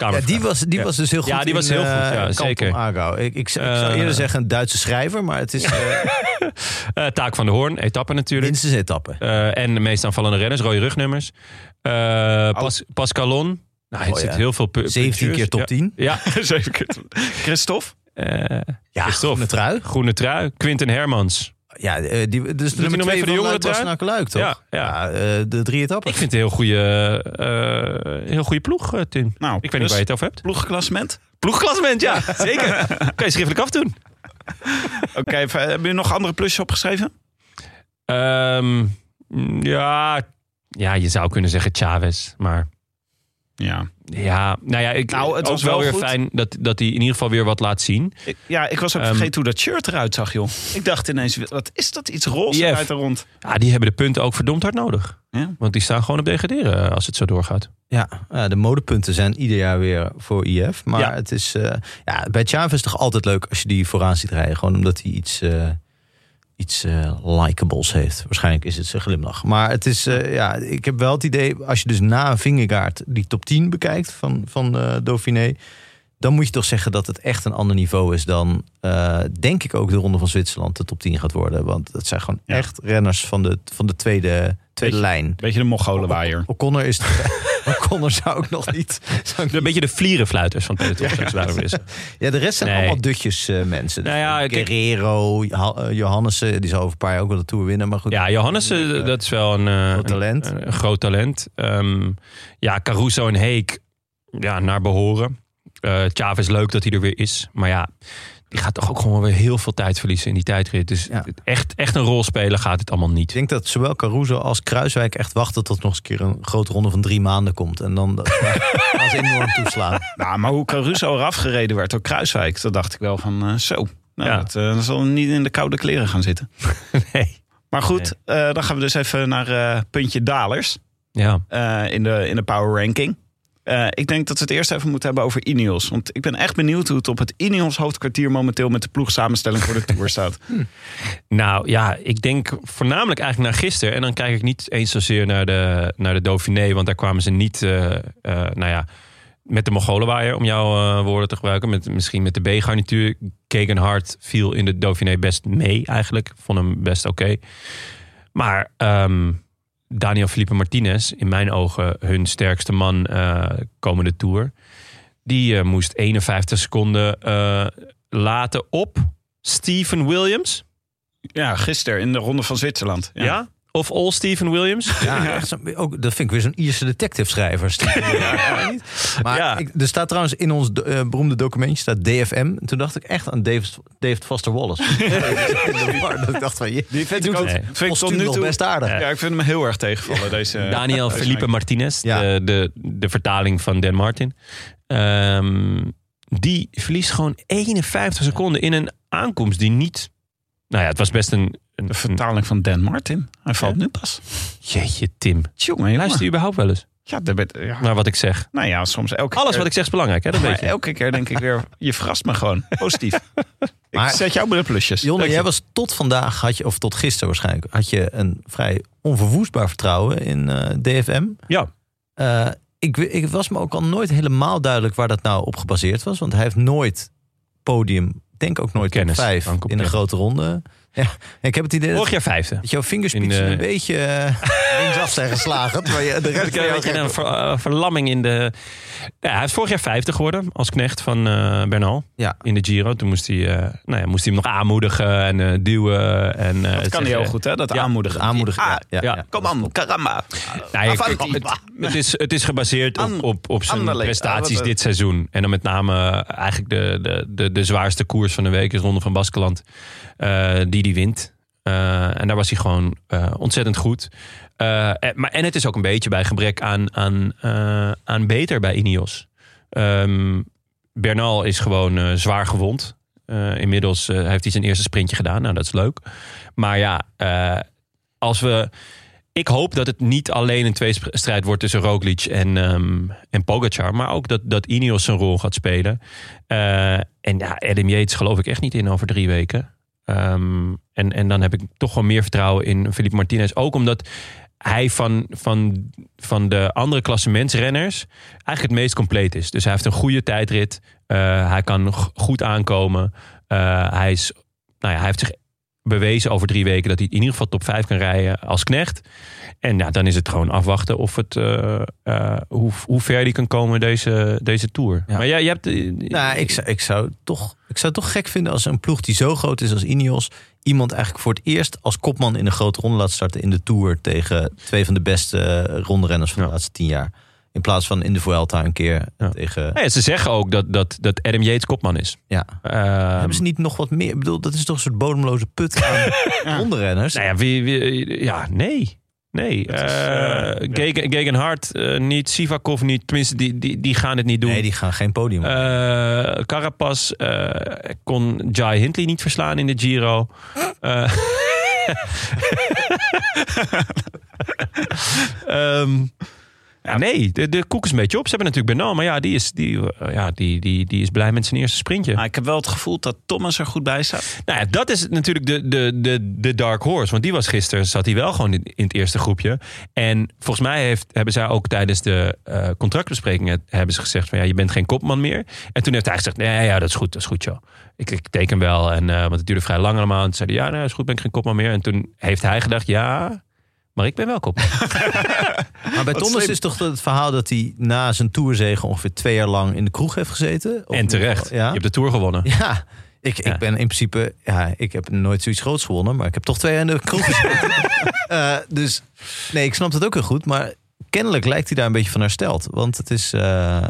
Ja, die was, die was dus heel goed. Ja, die was in, heel goed, eh, ja, zeker. Aargau. Ik, ik, ik zou Eh, eerder zeggen een Duitse schrijver, maar het is eh, *laughs* Eh, Taak van de Hoorn, etappe natuurlijk. minstens etappe. Eh, en de meest aanvallende renners, rode rugnummers. Eh Pas, Pascalon. Nou, hij Oh, zit heel veel pu- 17 keer top 10. Ja. *laughs* keer. Christophe? Eh, Ja, Christophe. groene trui. groene trui. Quinten Hermans. Ja, eh, die, dus de nummer twee de van jongere Luik was naar Luik, toch? Ja, ja. eh, de drie etappes. Ik vind het een heel goede, eh, heel goede ploeg, Tim. Nou, Ik weet niet dus waar je het over hebt. Ploegklassement? Ploegklassement, ja. *laughs* Zeker. kan je schriftelijk afdoen. Oké, even, hebben jullie nog andere plusjes opgeschreven? Ehm, ja, ja, je zou kunnen zeggen Chavez. Maar Ja. ja, nou ja, ik, Nou, het ook was wel weer goed. fijn dat, dat hij in ieder geval weer wat laat zien. Ik, ja, ik was ook Ehm, vergeten hoe dat shirt eruit zag, joh. Ik dacht ineens, wat is dat? Iets roze uit de rond. Ja, die hebben de punten ook verdomd hard nodig. Ja. Want die staan gewoon op degraderen eh, als het zo doorgaat. Ja, eh, de modepunten zijn ieder jaar weer voor IF. Maar Ja. het is eh, ja, bij Chavez is het toch altijd leuk als je die vooraan ziet rijden. Gewoon omdat hij iets, eh iets eh likables heeft. Waarschijnlijk is het zijn glimlach. Maar het is, eh, ja, ik heb wel het idee, als je dus na een vingergaard die top 10 bekijkt van, van eh, Dauphiné. Dan moet je toch zeggen dat het echt een ander niveau is dan, eh, denk ik ook de Ronde van Zwitserland de top 10 gaat worden. Want het zijn gewoon Ja. echt renners van de, van de tweede, tweede Beetje- lijn. Beetje de Mongolenwaaier. O'Connor is. *laughs* O'Connor zou ik nog niet. Zou ik Een beetje de vlierenfluiters van peloton. willen zeggen. Ja, de rest zijn Nee. allemaal dutjes eh, mensen. Nou ja, Guerrero, eh, Johannessen, die zal over een paar jaar ook wel de Tour winnen. Maar goed. Ja, Johannes, eh, dat is wel een, Groot talent. Een, een groot talent. Ehm, ja, Caruso en Heek, ja, naar behoren. Eh Chavez, leuk dat hij er weer is. Maar ja, die gaat toch ook gewoon weer heel veel tijd verliezen in die tijdrit. Dus Ja. echt, echt een rol spelen gaat het allemaal Ik niet. denk dat zowel Caruso als Kruiswijk echt wachten tot nog eens een keer een grote ronde van drie maanden komt. En dan gaan *laughs* ze enorm toeslaan. Nou, maar hoe Caruso eraf gereden werd door Kruiswijk, dat dacht ik wel van eh, zo. Nou, Ja. dat, eh, dat zal niet in de koude kleren gaan zitten. *laughs* Nee. Maar goed, eh, dan gaan we dus even naar eh, puntje dalers Ja. eh, in, de, in de power ranking. Eh, ik denk dat we het eerst even moeten hebben over Ineos. Want ik ben echt benieuwd hoe het op het Ineos hoofdkwartier momenteel met de ploegsamenstelling voor de Tour *laughs* staat. Nou ja, ik denk voornamelijk eigenlijk naar gisteren. En dan kijk ik niet eens zozeer naar de, naar de Dauphiné. Want daar kwamen ze niet, eh, eh, nou ja, met de Mongolenwaaier, om jouw woorden te gebruiken. Met, misschien met de B-garnituur. Kegenhard viel in de Dauphiné best mee eigenlijk. Vond hem best oké. Maar ehm, Daniel Felipe Martinez, in mijn ogen hun sterkste man eh, komende Tour. Die eh, moest 51 seconden eh, laten op Steven Williams. Ja, gisteren in de Ronde van Zwitserland. Ja. Of All Steven Williams. *laughs* Ja, echt zo- ook, dat vind ik weer zo'n Ierse detective schrijver. Ja? Maar Ja. ik, er staat trouwens in ons eh, beroemde documentje staat DFM. En toen dacht ik echt aan David, David Foster Wallace. *laughs* dat ik dacht van, je, Die vind ik ook Nee. vind ik tot nu nog toe best aardig. Ja, ik vind hem heel erg tegenvallen. Deze, Daniel deze Felipe Martinez, Ja. de, de, de vertaling van Dan Martin. Ehm, die verliest gewoon 51 seconden in een aankomst die niet... Nou ja, het was best een... een, De vertaling van Dan Martin. Hij valt nu pas. Jeetje, Tim. Tjonge, jongen. Luister je überhaupt wel eens Ja, dat ben- ja. naar wat ik zeg? Nou ja, soms elke Alles keer. wat ik zeg is belangrijk, hè? Dat Maar weet je. elke keer denk ik weer, *laughs* je verrast me gewoon. Positief. *laughs* Maar- ik zet jou bij de plusjes. Jonne, jij was tot vandaag, had je, of tot gisteren waarschijnlijk, had je een vrij onverwoestbaar vertrouwen in eh, DFM. Ja. Eh, ik, ik was me ook al nooit helemaal duidelijk waar dat nou op gebaseerd was. Want hij heeft nooit podium, ik denk ook nooit Kennis top vijf in een compleet. grote ronde. Ja, ik heb het idee dat, Vorig jaar vijfde. dat jouw vingerspitsen In, eh, een beetje *laughs* af zijn geslagen. Terwijl je de rest een ver- eh, verlamming in de... Ja, hij is vorig jaar 50 geworden als knecht van eh, Bernal Ja. in de Giro. Toen moest hij, eh, nou ja, moest hij hem nog aanmoedigen en eh, duwen. En, eh, Dat kan hij zeggen- heel goed, hè? Dat Ja, aanmoedigen. Aanmoedigen. Ja, Ah, ja, ja. ja. Kom aan, karamba. Nou, je- het, het is, het is gebaseerd op, op, op zijn Anderlecht. prestaties Ah, dit seizoen. En dan met name eigenlijk de, de, de, de zwaarste koers van de week is Ronde van Baskeland. eh, die die wint. Eh, en daar was hij gewoon eh, ontzettend goed. Eh, en, maar, en het is ook een beetje bij gebrek aan, aan, eh, aan beter bij Ineos. Ehm, Bernal is gewoon eh, zwaar gewond. Inmiddels heeft hij zijn eerste sprintje gedaan. Nou, dat is leuk. Maar ja, als we... Ik hoop dat het niet alleen een tweestrijd wordt tussen Roglic en, ehm en Pogacar. Maar ook dat, dat Ineos zijn rol gaat spelen. En ja, Adam Yates geloof ik echt niet in over drie weken. Ehm, en, en dan heb ik toch wel meer vertrouwen in Felipe Martinez. Ook omdat hij van, van, van de andere klassementsrenners eigenlijk het meest compleet is. Dus hij heeft een goede tijdrit. Eh, hij kan goed aankomen. Eh, hij, is, nou ja, hij heeft zich bewezen over drie weken dat hij in ieder geval top 5 kan rijden als knecht. En ja, dan is het gewoon afwachten of het, eh, eh, hoe, hoe ver die kan komen deze, deze tour. Ja. Maar ja, je hebt. eh, Nou, ik zou, ik, zou toch, ik zou het toch gek vinden als een ploeg die zo groot is als Ineos... iemand eigenlijk voor het eerst als kopman in een grote ronde laat starten in de Tour... tegen twee van de beste rondrenners van de Ja. laatste tien jaar. In plaats van in de Vuelta een keer Ja. tegen... Ja, ze zeggen ook dat, dat, dat Adam Yates kopman is. Ja. Ehm, Hebben ze niet nog wat meer? Ik bedoel, dat is toch een soort bodemloze put aan *laughs* rondrenners? Nou ja, wie, wie- ja nee. Nee, eh, Gegen, eh, niet, Sivakov niet. Tenminste, die, die, die gaan het niet doen. Nee, die gaan geen podium. Eh, Carapaz kon Jai Hindley niet verslaan in de Giro. *laughs* Ehm, ja, nee, de, de koek is een beetje op. Ze hebben natuurlijk Bernal, maar ja, die is, die, eh, ja, die, die, die is blij met zijn eerste sprintje. Maar ik heb wel het gevoel dat Thomas er goed bij staat. Nou ja, dat is natuurlijk de, de, de, de dark horse. Want die was gisteren, zat hij wel gewoon in, in het eerste groepje. En volgens mij heeft, hebben zij ook tijdens de eh, contractbesprekingen... hebben ze gezegd van ja, je bent geen kopman meer. En toen heeft hij gezegd, nee, ja, dat is goed, dat is goed, joh. Ik, ik teken wel. En, eh, want het duurde vrij lang allemaal. En toen zei hij, ja, nou, is goed, ben ik geen kopman meer. En toen heeft hij gedacht, ja, maar ik ben wel kopman. *laughs* maar bij Thomas is toch het verhaal dat hij na zijn tourzege ongeveer twee jaar lang in de kroeg heeft gezeten? Of en terecht. Ja. Je hebt de Tour gewonnen. Ja, ik, Ja. ik ben in principe, ja, ik heb nooit zoiets groots gewonnen, maar ik heb toch twee jaar in de kroeg gezeten. *laughs* Eh, dus nee, ik snap het ook heel goed, maar kennelijk lijkt hij daar een beetje van hersteld. Want het is, eh,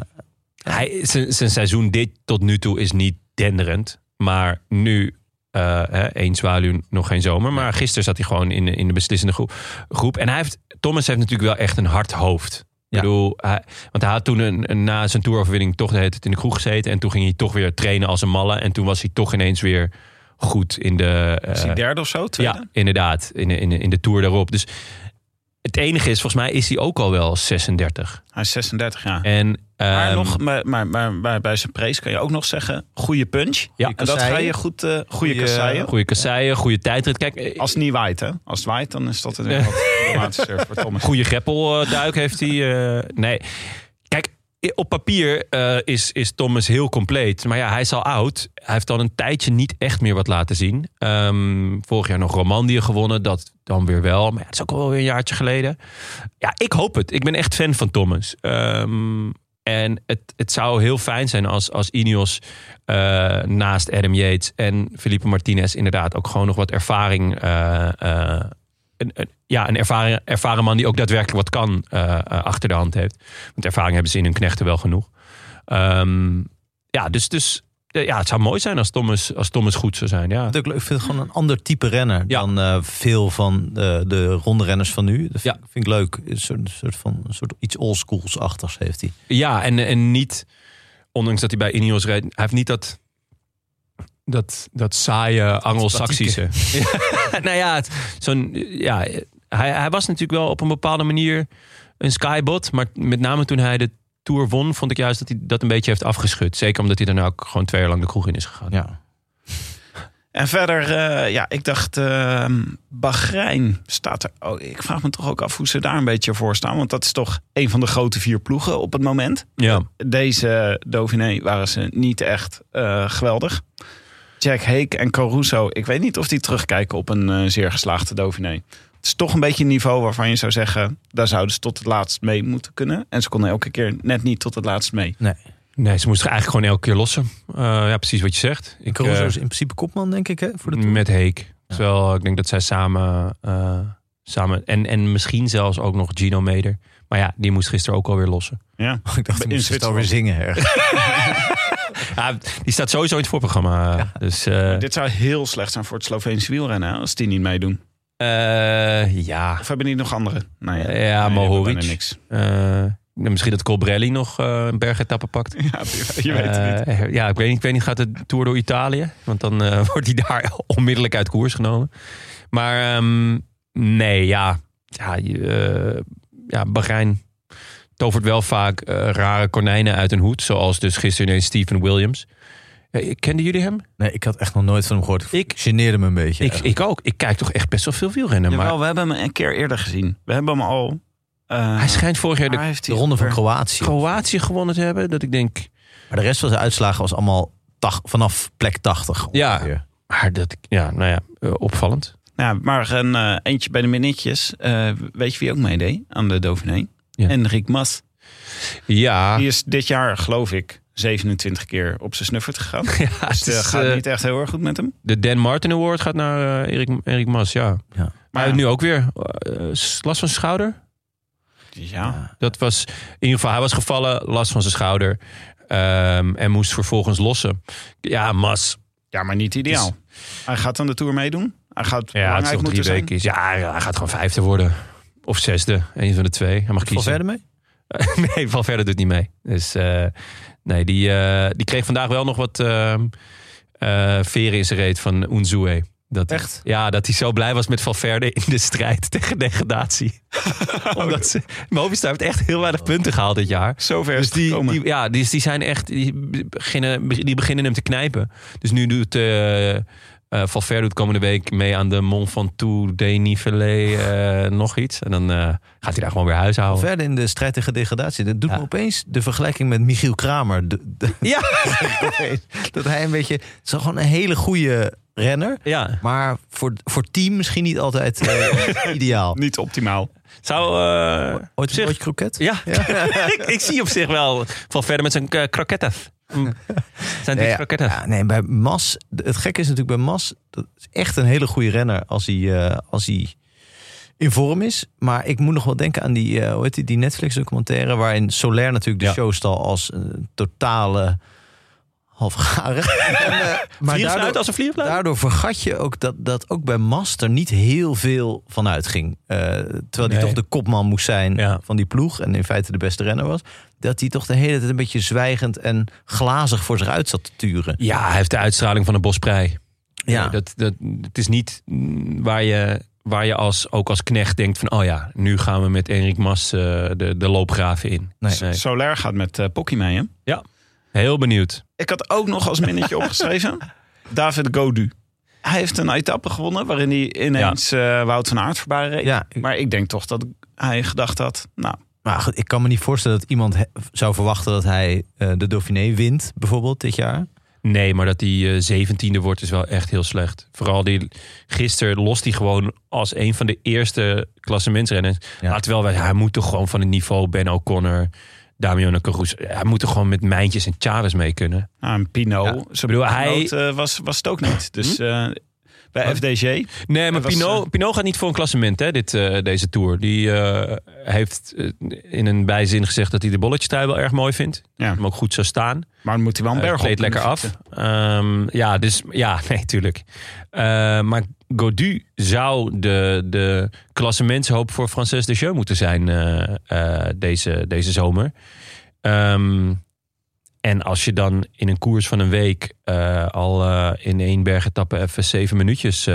Hij, zijn, zijn seizoen dit tot nu toe is niet denderend. Maar nu, eh hè, één zwaluw, nog geen zomer. Maar gisteren zat hij gewoon in, de- in de beslissende groep. groep. En hij heeft, Thomas heeft natuurlijk wel echt een hard hoofd. Ja. Ik bedoel, hij, want hij had toen een, een- na zijn toeroverwinning toch de hele tijd in de kroeg gezeten. En toen ging hij toch weer trainen als een malle. En toen was hij toch ineens weer goed in de... Is hij eh, derde of zo? Tweede? ja, inderdaad. In de, in, in de tour daarop. Dus het enige is, volgens mij is hij ook al wel 36. Hij is 36 jaar. En, Maar, ehm, nog, maar, maar, maar, bij zijn praise kan je ook nog zeggen... goede punch. Ja. en dat ga je goed... eh goede Goeie- kasseien. Goede kasseien, goede tijdrit. Kijk, eh, Als het niet waait, hè? Als het waait, dan is dat een wat *laughs* dramatischer voor Thomas. goede greppelduik heeft hij. eh, nee, op papier eh, is, is Thomas heel compleet. Maar ja, hij is al oud. Hij heeft al een tijdje niet echt meer wat laten zien. Ehm, vorig jaar nog Romandie gewonnen. Dat dan weer wel. Maar ja, dat is ook al weer een jaartje geleden. Ja, ik hoop het. Ik ben echt fan van Thomas. Ehm, en het, het zou heel fijn zijn als, als Ineos eh, naast Adam Yates en Felipe Martinez inderdaad ook gewoon nog wat ervaring. eh, een- ja, een ervaren, ervaren man die ook daadwerkelijk wat kan eh, eh, achter de hand heeft. Want ervaring hebben ze in hun knechten wel genoeg. Ehm, ja, dus, dus eh, ja, het zou mooi zijn als Thomas, als Thomas goed zou zijn. Ja. ik vind het gewoon een ander type renner Ja. dan veel van de, de ronde renners van nu. Dat vind, Ja. vind ik leuk. Een soort, soort van een soort iets oldschoolsachtigs heeft hij. Ja, en, en niet, ondanks dat hij bij Ineos rijdt, hij heeft niet dat, dat, dat saaie Anglo-Saxische. *laughs* Nou ja, zo'n, ja hij, hij was natuurlijk wel op een bepaalde manier een skybot. Maar met name toen hij de Tour won, vond ik juist dat hij dat een beetje heeft afgeschud. Zeker omdat hij daarna ook gewoon twee jaar lang de kroeg in is gegaan. Ja. En verder, eh, ja, ik dacht, eh Bahrein staat er. Oh, ik vraag me toch ook af hoe ze daar een beetje voor staan. Want dat is toch een van de grote vier ploegen op het moment. Ja. Deze Dauphiné waren ze niet echt eh, geweldig. Jack Hake en Caruso. Ik weet niet of die terugkijken op een eh, zeer geslaagde Dauphiné. Het is toch een beetje een niveau waarvan je zou zeggen... daar zouden ze tot het laatst mee moeten kunnen. En ze konden elke keer net niet tot het laatst mee. Nee, ze moesten eigenlijk gewoon elke keer lossen. Eh, ja, precies wat je zegt. Ik, Caruso eh, is in principe kopman, denk ik, hè? Voor de Tour. met Heek. Terwijl ik denk dat zij samen... eh, samen en, en misschien zelfs ook nog Gino Meder. Maar ja, die moest gisteren ook alweer lossen. Ja. *laughs* ik dacht, die moest het alweer zingen. *laughs* *laughs* Ja, die staat sowieso in het voorprogramma. Dus eh, Dit zou heel slecht zijn voor het Sloveense wielrennen... als die niet meedoen. Eh, ja, Of hebben die nog andere? Nou Ja, nee, die hebben Mohoric. niks. Eh, misschien dat Colbrelli nog eh, een bergetappe pakt. *laughs* Ja, je weet het niet. Ja, ik weet, niet, ik weet niet, gaat de Tour door Italië? Want dan *laughs* wordt hij daar *laughs* onmiddellijk uit koers genomen. Maar ehm, nee, ja. Ja, ja, Bahrein tovert wel vaak rare konijnen uit een hoed. Zoals dus gisteren ineens Stephen Williams. Kenden jullie hem? Nee, ik had echt nog nooit van hem gehoord. Ik- Ik geneerde me een beetje. Ik, ik ook. Ik kijk toch echt best wel veel wielrennen. Jawel, Maar we hebben hem een keer eerder gezien. We hebben hem al... eh, hij schijnt vorig jaar de de ronde van? Kroatië. Kroatië gewonnen te hebben. Dat ik denk, Maar de rest van zijn uitslagen was allemaal tach- vanaf plek 80. Ja. maar dat, ja, nou ja, eh, opvallend. Ja, maar een eh, eentje bij de minnetjes. Eh, weet je wie ook meedeed aan de Dauphiné? Ja. Enric Mas. Ja, Die is dit jaar, geloof ik, 27 keer op zijn snuffert gegaan. *laughs* ja Dus het is, gaat eh, niet echt heel erg goed met hem. de Dan Martin Award gaat naar eh, Erik, Erik Mas, ja. Ja. Maar nu ook weer eh, last van zijn schouder. Ja, Dat was, in ieder geval, hij was gevallen, last van zijn schouder. ehm, en moest vervolgens lossen. Ja, Mas. ja, maar niet ideaal. Hij gaat aan de Tour meedoen. Hij gaat Ja, het is nog drie weken. Is. Ja, hij gaat gewoon vijfde worden. Of zesde, een van de twee. Hij mag Val kiezen. verder mee? *laughs* nee, Valverde doet niet mee. Dus eh, nee, die, eh, die kreeg vandaag wel nog wat ehm eh, veren in zijn reet van Unzue. Dat, Echt? Ja, dat hij zo blij was met Valverde in de strijd *laughs* tegen degradatie. *laughs* Omdat ze, Movistar heeft echt heel weinig punten gehaald dit jaar. Zover Dus die, die, ja, die, die zijn echt, die beginnen, die beginnen hem te knijpen. Dus nu doet eh eh, Valverde doet komende week mee aan de Mont Ventoux, Dénivelé, eh nog iets. En dan eh, gaat hij daar gewoon weer huis houden. Verder in de strijd tegen degradatie. Dat doet Ja. me opeens de vergelijking met Michiel Kramer. De, de- *laughs* Ja, *laughs* dat hij een beetje... Het is gewoon een hele goede renner. ja. Maar voor, voor team misschien niet altijd eh, *laughs* ideaal. Niet optimaal. Zou eh, Ooit zich... kroket? Ja, ik, ik zie op zich wel Valverde met zijn uh, kroketten. Mm. *laughs* Zijn dit ja. kroketten? Ja, nee, bij Mas, het gekke is natuurlijk bij Mas, dat is echt een hele goede renner als hij, eh, als hij in vorm is. Maar ik moet nog wel denken aan die, eh, hoe heet die, die Netflix documentaire waarin Soler natuurlijk de Ja. show stal als een totale halfgaren. *laughs* En, eh, maar daardoor, als een daardoor vergat je ook dat, dat ook bij Mas er niet heel veel van uitging. Eh, terwijl hij Nee. toch de kopman moest zijn Ja. van die ploeg en in feite de beste renner was. Dat hij toch de hele tijd een beetje zwijgend en glazig voor zich uit zat te turen. Ja, hij heeft de uitstraling van een bosprei. Ja. Nee, dat, dat, het is niet mm, waar je, waar je als, ook als knecht denkt van... oh ja, nu gaan we met Enrik Mas eh, de, de loopgraven in. Nee. Nee. Soler gaat met uh, Pocky mee, hè? Heel benieuwd. Ik had ook nog als minnetje *laughs* opgeschreven. David Godu. Hij heeft een etappe gewonnen waarin hij ineens eh, Wout van Aert voorbij reed. Ja, ik- Maar ik denk toch dat hij gedacht had... Nou, Maar ik kan me niet voorstellen dat iemand zou verwachten dat hij eh, de Dauphiné wint, bijvoorbeeld dit jaar. Nee, maar dat hij eh, zeventiende wordt is wel echt heel slecht. Vooral die, gisteren lost hij gewoon als een van de eerste klassementsrenners. Ja. Ja. Terwijl wij, hij moet toch gewoon van het niveau Ben O'Connor, Damiano Caruso... Hij moet toch gewoon met Mijntjes en Chavez mee kunnen. nou, een Pinot. Ja, Zijn bedoel, hij- eh, was, was het ook niet. Dus eh, bij FDG... Nee, maar was, Pinot, eh, Pinot gaat niet voor een klassement, hè, dit, deze Tour. Die heeft in een bijzin gezegd dat hij de bolletjestrui wel erg mooi vindt. Ja. Hem ook goed zou staan. Maar dan moet hij wel een berg op. lekker af. Ehm, ja, dus ja, *laughs* nee, tuurlijk. Maar Godu zou de, de klassementshoop voor Frances de Jeu moeten zijn eh, eh, deze, deze zomer. Ehm, en als je dan in een koers van een week eh, al in één bergetappe even zeven minuutjes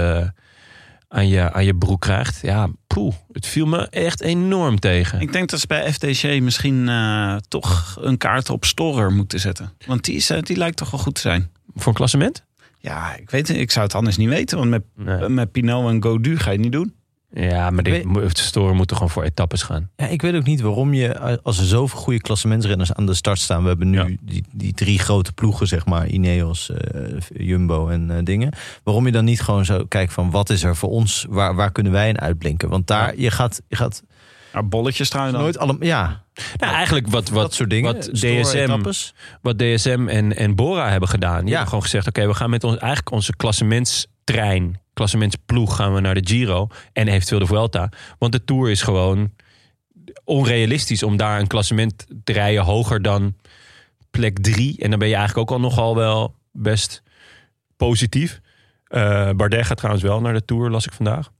aan, je, aan je broek krijgt. Ja, poeh, het viel me echt enorm tegen. Ik denk dat ze bij FDG misschien toch een kaart op Storer moeten zetten. Want die, is, die lijkt toch wel goed te zijn. Voor een klassement? Ja, ik weet het. Ik zou het anders niet weten. Want met, Nee. met Pinot en Godu ga je het niet doen. Ja, maar de storen moeten gewoon voor etappes gaan. Ja, ik weet ook niet waarom je, als er zoveel goede klassementsrenners aan de start staan. We hebben nu Ja. die, die drie grote ploegen, zeg maar, Ineos, eh, Jumbo en eh, dingen. Waarom je dan niet gewoon zo kijkt van wat is er voor ons, waar, waar kunnen wij in uitblinken? Want daar, je gaat, je gaat Bolletjes trouwens nooit allemaal, ja, Nou, eigenlijk wat, wat, dat soort dingen. wat DSM, wat DSM en, en Bora hebben gedaan. Die Ja. hebben gewoon gezegd, oké, we gaan met ons, eigenlijk onze klassementstrein, klassementsploeg gaan we naar de Giro en eventueel de Vuelta. Want de Tour is gewoon onrealistisch om daar een klassement te rijden hoger dan plek drie. En dan ben je eigenlijk ook al nogal wel best positief. Eh Bardet gaat trouwens wel naar de Tour, las ik vandaag.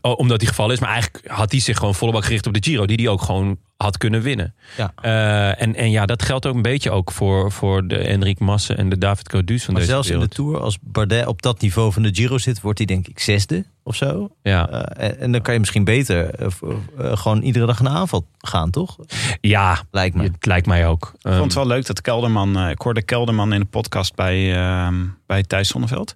Omdat hij gevallen is. Maar eigenlijk had hij zich gewoon volle bak gericht op de Giro. Die hij ook gewoon had kunnen winnen. Ja. Eh, en, en ja, dat geldt ook een beetje ook voor, voor de Enric Massen en de David Codus van Maar deze zelfs in de. Tour, als Bardet op dat niveau van de Giro zit, wordt hij denk ik zesde of zo. Ja. Eh, en, en dan kan je misschien beter eh, gewoon iedere dag een aanval gaan, toch? ja, Lijkt me. het lijkt mij ook. Ik vond het wel leuk dat Kelderman... eh, ik hoorde Kelderman in de podcast bij, ehm, bij Thijs Zonneveld.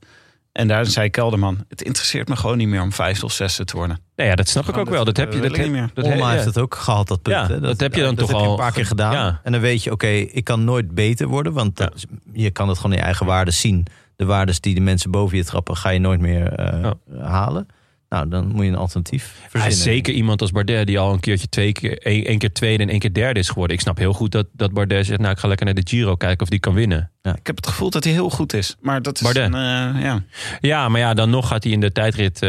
En daar zei Kelderman... Het interesseert me gewoon niet meer om vijfde of zesde te worden. nou ja, dat snap ik Gewoon ook wel. dat, heb je, dat niet meer. dat Olma heeft ja. het ook gehad, dat punt. Ja, dat heb je dan dat toch heb je al een paar keer ge- gedaan. ja. En dan weet je, oké, ik kan nooit beter worden. Want je kan het gewoon in je eigen waarden zien. De waardes die de mensen boven je trappen, ga je nooit meer eh, halen. Nou, dan moet je een alternatief Hij verzinnen. is zeker iemand als Bardet die al een keertje twee keer, één, één keer tweede en één keer derde is geworden. Ik snap heel goed dat, dat Bardet zegt, nou ik ga lekker naar de Giro kijken of die kan winnen. Ik heb het gevoel dat hij heel goed is. Maar dat is Bardet. een, eh, ja. Ja, maar ja, dan nog gaat hij in de tijdrit eh,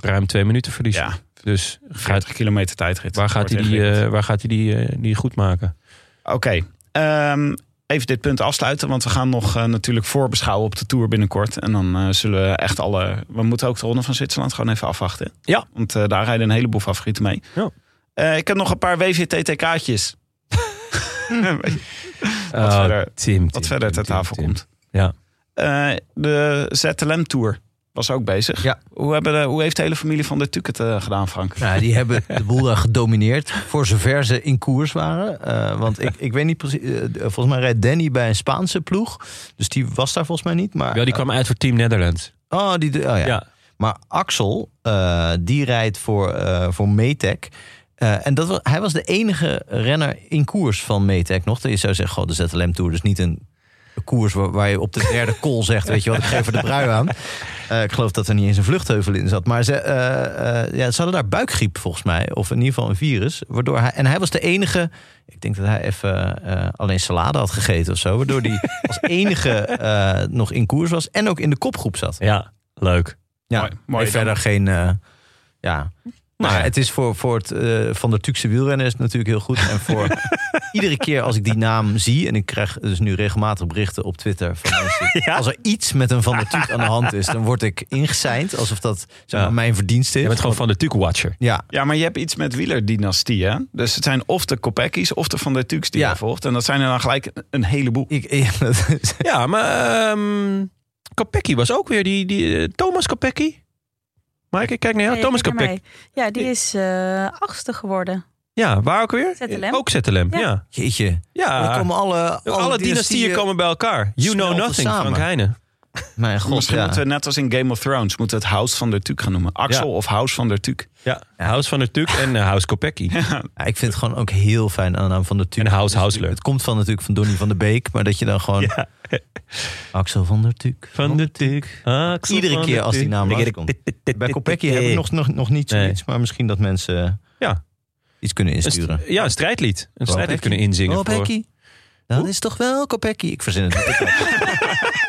ruim twee minuten verliezen. ja, Dus gaat, 40 kilometer tijdrit. waar gaat hij die, eh, waar gaat hij die, die goed maken? Oké, ehm, even dit punt afsluiten. Want we gaan nog eh, natuurlijk voorbeschouwen op de Tour binnenkort. En dan eh, zullen we echt alle... We moeten ook de Ronde van Zwitserland gewoon even afwachten. Ja. Want eh, daar rijden een heleboel favorieten mee. Ja. Ik heb nog een paar WVTT-kaartjes. *laughs* Wat Oh, verder- Tim, Wat Tim, verder ter tafel Tim. komt. Ja. De ZLM-tour was ook bezig. Ja. Hoe, hebben de, hoe heeft de hele familie van de Tuuk het eh, gedaan, Frank? Nou, die *laughs* hebben de boel daar gedomineerd. Voor zover ze in koers waren. Eh, want ik, ik weet niet precies. eh, volgens mij rijdt Danny bij een Spaanse ploeg. Dus die was daar volgens mij niet. Maar, Wel, die kwam uit voor Team Netherlands. Oh, die, oh ja. Ja. Maar Axel, eh, die rijdt voor, eh voor Metec. Eh, en dat was, hij was de enige renner in koers van Metec nog. Dat je zou zeggen, goh, de ZLM Tour dus niet een koers waar, waar je op de derde *laughs* call zegt, weet je wat, ik geef er de brui aan. Eh, ik geloof dat er niet eens een vluchtheuvel in zat. Maar ze, eh, eh, ja, ze hadden daar buikgriep volgens mij, of in ieder geval een virus. Waardoor hij, en hij was de enige, ik denk dat hij even eh, alleen salade had gegeten of zo. Waardoor hij *laughs* als enige eh, nog in koers was en ook in de kopgroep zat. Ja, leuk. Ja, Mooi, mooi en dan. verder geen. eh, ja. Maar Nou het is voor, voor het eh, van der Tukse wielrennen is het natuurlijk heel goed. En voor *laughs* iedere keer als ik die naam zie. En ik krijg dus nu regelmatig berichten op Twitter van *laughs* mensen. Ja? Als er iets met een van der Tuk aan de hand is, dan word ik ingeseind. Alsof dat zeg maar, Ja. mijn verdienste is. Je bent gewoon van de Tuuk-watcher. Ja, Ja, maar je hebt iets met wielerdynastie, hè? Dus het zijn of de Kopekki's of de Van der Tuuks die Ja. je volgt. En dat zijn er dan gelijk een heleboel. ik, is- Ja, maar um, Kopecky was ook weer die, die eh, Thomas Kopecky. Mike, ik kijk naar jou. Ja, Thomas mij. Ja, die is eh achtste geworden. Ja, waar ook weer? ZLM. Ook ZLM, ja. Ja. jeetje. Ja, Dan komen alle, alle, dynastieën komen bij elkaar. You know nothing, samen. Frank Heijnen. Mijn god, Misschien ja. moeten we net als in Game of Thrones moeten we het House van der Tuuk gaan noemen. Axel Ja. of House van der Tuuk. Ja, House van der Tuk en eh, House Kopecky. *laughs* Ja, ik vind het gewoon ook heel fijn aan de naam van de Tuk. En House Dus Hausler. Het komt van natuurlijk van Donny van de Beek. Maar dat je dan gewoon... *laughs* Axel van der Tuk. Van der. Axel Iedere keer der als die naam langskomt. Bij Kopecky heb ik *laughs* nog, nog, nog niet zoiets. Maar misschien dat mensen Ja. iets kunnen insturen. Ja, een strijdlied. Een strijdlied kunnen inzingen. Kopecky. Dat is toch wel Kopecky? Ik verzin het niet.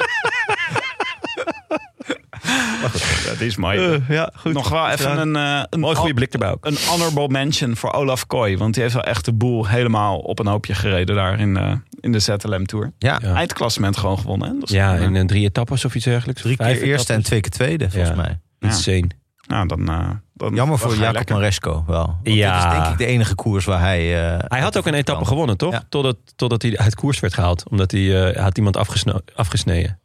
Dat is mooi. Eh, ja, goed. Nog wel even een, eh een Mooi goede blik erbij ook. Een honorable mention voor Olaf Kooi. Want die heeft wel echt de boel helemaal op een hoopje gereden daar in, eh, in de ZLM Tour. Ja, Ja. Eindklassement gewoon gewonnen. Hè? Dat is Ja, eh, in een drie etappes of iets dergelijks. drie keer Vijf eerste en twee keer tweede, volgens Ja. mij. Insane. nou, dan, eh, dan, Jammer voor Jacob. Maresco wel. Want Ja. Dat is denk ik de enige koers waar hij... eh, Hij had ook een etappe gewonnen, toch? Ja. Totdat, totdat hij uit koers werd gehaald. Omdat hij eh, had iemand afgesno- afgesneden.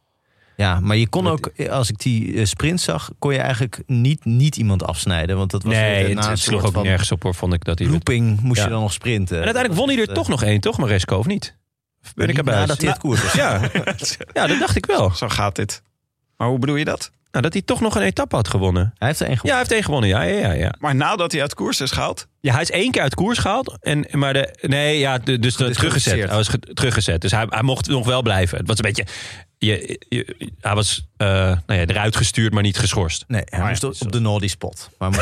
Ja, maar je kon ook, als ik die eh, sprint zag, kon je eigenlijk niet, niet iemand afsnijden. Want dat was Nee, het, sloeg ook nergens op hoor, vond ik dat hij... looping moest Ja. je dan nog sprinten. En uiteindelijk won hij er toch nog één, toch Maresco, of niet? Of ben ik erbij? Nadat hij het koers was. Ja. *laughs* ja, dat dacht ik wel. Zo gaat dit. Maar hoe bedoel je dat? Nou, dat hij toch nog een etappe had gewonnen. Hij heeft er één Ja, gewonnen. hij heeft één gewonnen. Ja, ja, ja, ja. Maar nadat hij uit koers is gehaald. Ja, hij is één keer uit koers gehaald. En, maar de, nee, ja, de, dus teruggezet. Hij was ge- teruggezet. Dus hij, hij mocht nog wel blijven. Het was een beetje. Je, je- hij was eh, nou ja, eruit gestuurd, maar niet geschorst. Nee, hij ja, moest op- de naughty spot. Maar *laughs*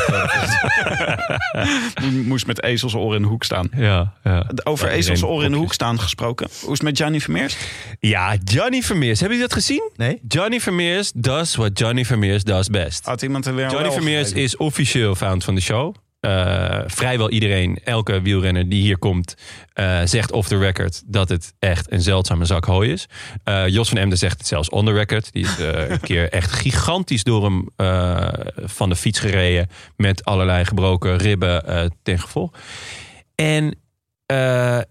*laughs* moest met ezelsoren in de hoek staan. Ja, ja. Over Ja, ezelsoren in de hoek staan gesproken. Hoe is het met Gianni Vermeers? Ja, Johnny Vermeers. Hebben jullie dat gezien? nee? Johnny Vermeers does what Johnny Vermeers does best. Had iemand er weer een Johnny Vermeers is officieel found van de show. Eh, vrijwel iedereen, elke wielrenner die hier komt, eh, zegt off the record dat het echt een zeldzame zak hooi is. Eh, Jos van Emden zegt het zelfs on the record. Die is een keer echt gigantisch door hem van de fiets gereden met allerlei gebroken ribben ten gevolg. En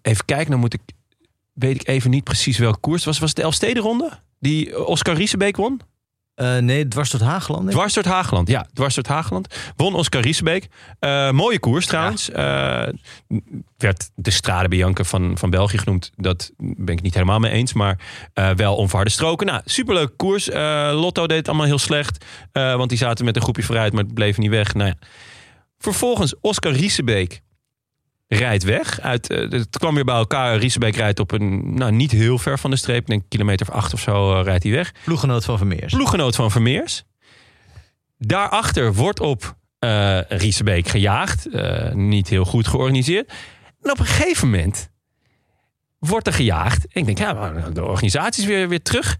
even kijken, dan moet ik, weet ik even niet precies welke koers. Was, was het de Elfstedenronde? Die Oscar Riesebeek won? Eh, nee, dwars tot ik. Dwars door het Hageland, ja. Dwars door het Hageland. Won Oscar Riesebeek. Eh, mooie koers trouwens. Eh, werd de Strade Bianca van, van België genoemd. Dat ben ik niet helemaal mee eens. Maar wel onverharde stroken. Nou, superleuke koers. Lotto deed het allemaal heel slecht. want die zaten met een groepje vooruit, maar het bleef niet weg. Nou ja. Vervolgens Oscar Riesebeek rijdt weg. Uit, eh, het kwam weer bij elkaar. Riesebeek rijdt op een, nou niet heel ver van de streep. Ik denk kilometer of acht of zo eh, rijdt hij weg Ploeggenoot van Vermeers. ploeggenoot van Vermeers. Daarachter wordt op eh Riesebeek gejaagd. Niet heel goed georganiseerd. En op een gegeven moment wordt er gejaagd. En ik denk, ja, de organisatie is weer, weer terug.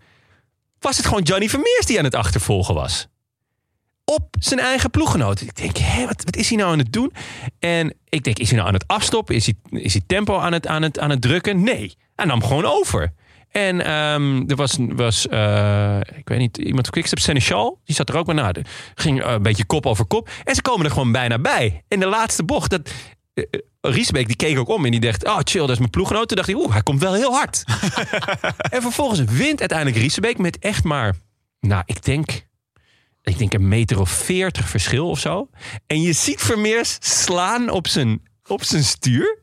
Was het gewoon Johnny Vermeers die aan het achtervolgen was? Op zijn eigen ploeggenoot. Ik denk, hé, wat, wat is hij nou aan het doen? En ik denk, is hij nou aan het afstoppen? Is hij, is hij tempo aan het, aan, het, aan het drukken? Nee, hij nam gewoon over. En ehm, er was, was uh, ik weet niet, iemand van Quickstep, Seneschal, die zat er ook maar na. ging uh, een beetje kop over kop. En ze komen er gewoon bijna bij. In de laatste bocht, dat, uh, Riesbeek die keek ook om en die dacht, oh chill, dat is mijn ploeggenoot. Toen dacht hij, oeh, hij komt wel heel hard. *laughs* en vervolgens wint uiteindelijk Riesbeek met echt maar, nou, ik denk, ik denk een meter of veertig verschil of zo. En je ziet Vermeers slaan op zijn, op zijn stuur.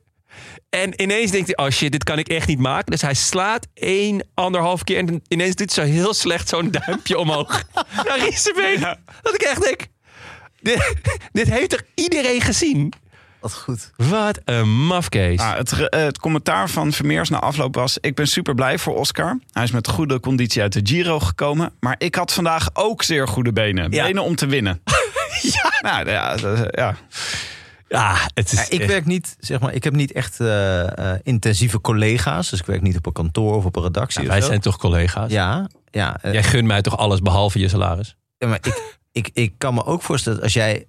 En ineens denkt hij, oh shit, dit kan ik echt niet maken. Dus hij slaat één, anderhalf keer. En ineens doet hij zo heel slecht zo'n duimpje omhoog. *laughs* naar Riesebeek. Ja. Dat ik echt denk, dit, dit heeft toch iedereen gezien? Wat goed. Wat een mafkees. Ah, het, het, commentaar van Vermeers na afloop was... ik ben super blij voor Oscar. Hij is met goede conditie uit de Giro gekomen. Maar ik had vandaag ook zeer goede benen. Ja. Benen om te winnen. *laughs* ja. Nou, ja, ja. Ja, het is ja, ik werk niet, zeg maar, ik heb niet echt uh, uh, intensieve collega's. Dus ik werk niet op een kantoor of op een redactie. Ja, wij zo. zijn toch collega's? Ja, ja. Uh, jij gunt mij toch alles behalve je salaris? Ja, maar ik, ik, ik kan me ook voorstellen, als jij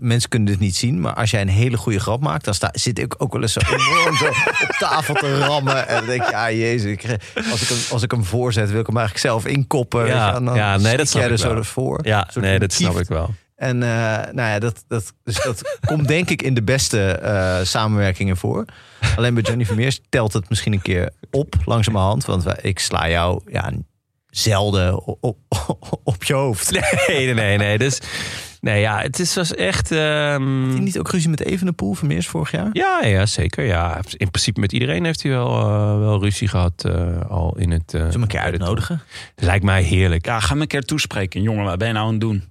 mensen kunnen dit niet zien, maar als jij een hele goede grap maakt, dan sta, zit ik ook wel eens zo enorm zo op tafel te rammen. En dan denk ja, jezus, ik, als, ik hem, als ik hem voorzet, wil ik hem eigenlijk zelf inkoppen. Ja, en dan ja nee, dat snap jij ik er wel. zo voor. Ja, nee, dat snap ik wel. En uh, nou ja, dat, dat, dus dat komt denk ik in de beste uh, samenwerkingen voor. Alleen bij Johnny Vermeers telt het misschien een keer op, langzamerhand. Want wij, ik sla jou ja, zelden op, op, *laughs* op, je hoofd. Nee, nee, nee. nee. Dus, nee ja, het is, was echt... Um... Had hij niet ook ruzie met Evenepoel Vermeers vorig jaar? Ja, ja, zeker. Ja. In principe met iedereen heeft hij wel, uh, wel ruzie gehad uh, al in het... Uh, Zullen we een keer uitnodigen? Lijkt mij heerlijk. Ja, ga me een keer toespreken. Jongen, wat ben je nou aan het doen?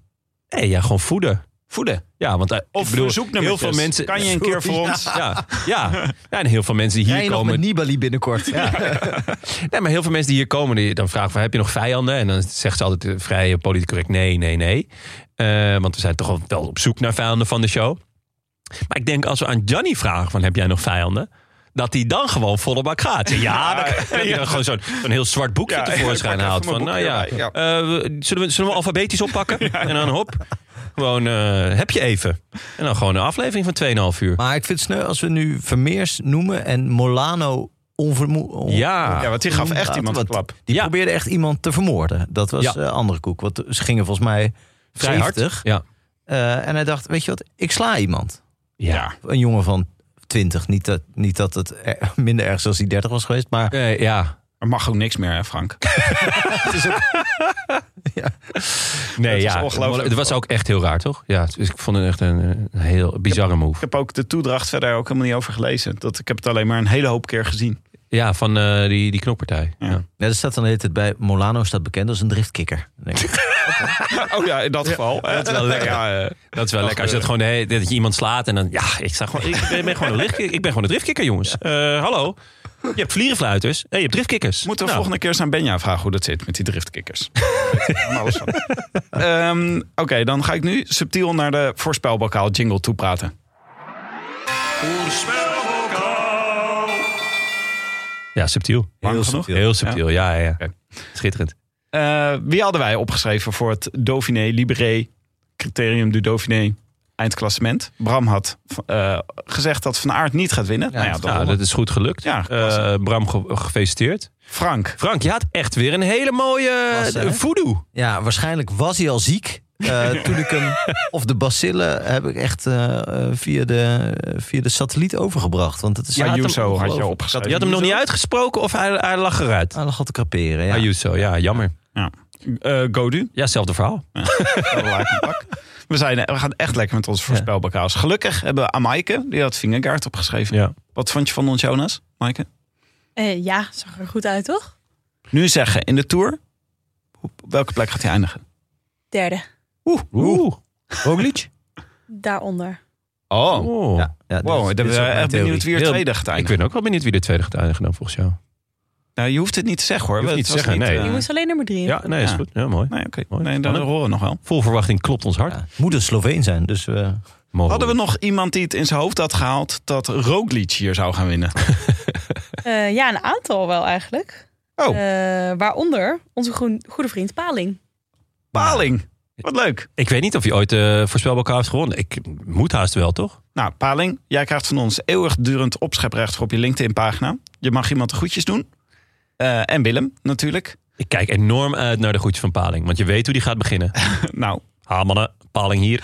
Nee, ja, gewoon voeden. Voeden? Ja, want uh, of ik bedoel, heel veel mensen. Kan je een keer *laughs* voor ons? Ja, ja. ja. en heel veel mensen die hier komen. Nog met Nibali binnenkort. Ja. *laughs* nee, maar heel veel mensen die hier komen, die dan vragen van, heb je nog vijanden? En dan zegt ze altijd vrij politiek correct nee, nee, nee. Uh, want we zijn toch wel op zoek naar vijanden van de show. Maar ik denk als we aan Johnny vragen van, heb jij nog vijanden? dat hij dan gewoon volle bak gaat. Ja, ja dan, gewoon zo'n zo'n heel zwart boekje ja, tevoorschijn haalt. Van, nou ja, ja. Uh, zullen, we, zullen we alfabetisch oppakken? en dan hop, gewoon uh, heb je even. En dan gewoon een aflevering van 2,5 uur. Maar ik vind het sneu als we nu Vermeers noemen en Molano onvermoed. On, ja. ja, want die gaf echt iemand een klap. Die ja. probeerde echt iemand te vermoorden. Dat was ja. uh, andere koek. Want ze gingen volgens mij vrij 70. hard. Ja. Uh, en hij dacht, weet je wat, ik sla iemand. Ja. Een jongen van 20. Niet dat, niet dat het er, *laughs* minder erg is als hij 30 was geweest, maar... Nee, ja. Er mag ook niks meer, hè, Frank? *laughs* *laughs* het is ook... *laughs* ja. Nee, ja. Het was ook echt heel raar, toch? Ja, dus ik vond het echt een, een heel bizarre move. Ik heb ook de toedracht verder ook helemaal niet over gelezen. Dat, ik heb het alleen maar een hele hoop keer gezien. Ja, van uh, die, die knokpartij. Ja. Ja. ja, er staat dan de hele tijd bij... Molano staat bekend als een driftkikker. Denk ik. *laughs* Oh ja, in dat geval. Dat is wel lekker. Ja, eh, Dat is wel lekker. Als je, het gewoon hele- dat je iemand slaat en dan... Ja, ik, sta gewoon, ik ben, gewoon een driftkikker. Ik ben gewoon een driftkikker, jongens. Eh, hallo. Je hebt vlierenfluiters. Hey, je hebt driftkikkers. Moeten we Nou, volgende keer eens aan Benja vragen hoe dat zit met die driftkikkers. *laughs* Ehm, Oké, dan ga ik nu subtiel naar de voorspelbokaal jingle toe praten. Ja, subtiel. Lang Heel genoeg? subtiel. Heel subtiel, ja, ja. ja. Oké. Schitterend. Eh, wie hadden wij opgeschreven voor het Dauphiné Libéré Criterium du Dauphiné eindklassement? Bram had eh, gezegd dat Van Aert niet gaat winnen. nou ja, dat Nou, dat is goed gelukt. Ja. Eh, Bram, ge- gefeliciteerd. Frank. Frank, je had echt weer een hele mooie hè? voodoo. Ja, waarschijnlijk was hij al ziek. Eh, *laughs* toen ik hem, of de bacillen, heb ik echt eh, eh, via, de, via de satelliet overgebracht. Want het is Ja, Ayuso had je ongelooflijk. opgeschreven. Je had hem nog niet uitgesproken of hij, hij lag eruit? Ah, dat gaat te kraperen, ja. Ayuso, ja, jammer. Eh, Godu. Ja, hetzelfde verhaal. *laughs* We, zijn, we gaan echt lekker met onze voorspelbokaals. Gelukkig hebben we Amaike, die had Vingegaard opgeschreven. Ja. Wat vond je van ons, Jonas, Maaike? Eh, ja, zag er goed uit, toch? Nu zeggen, in de Tour, op welke plek gaat hij eindigen? Derde. Oeh. Roglic? *laughs* Daaronder. Oh, Oh. Ja, wow. Ik ben echt benieuwd wie er tweede gaat Ik eindigen. ben ook wel benieuwd wie de tweede gaat eindigen dan volgens jou. Nou, je hoeft het niet te zeggen hoor. Je hoeft niet te zeggen, nee. eh, Je moest alleen nummer drie. Ja, nee, is Ja. goed. Ja, mooi. Nee, oké. Mooi. Nee, Spannend. horen we nog wel. Vol verwachting klopt ons hart. Ja, het moet een Sloveen zijn, dus... eh, Mooi. Hadden we nog iemand die het in zijn hoofd had gehaald dat Roglic hier zou gaan winnen? *laughs* Eh, ja, een aantal wel eigenlijk. Oh. Eh, waaronder onze groen- goede vriend Paling. Paling. Wat leuk. Ik weet niet of hij ooit de voorspelbokaal heeft gewonnen. Ik moet haast wel, toch? Nou, Paling, jij krijgt van ons eeuwigdurend opscheprecht op je LinkedIn-pagina. Je mag iemand de groetjes doen. Eh, en Willem, natuurlijk. Ik kijk enorm uit naar de groetjes van Paling. Want je weet hoe die gaat beginnen. *laughs* nou, Ha, mannen. Paling hier.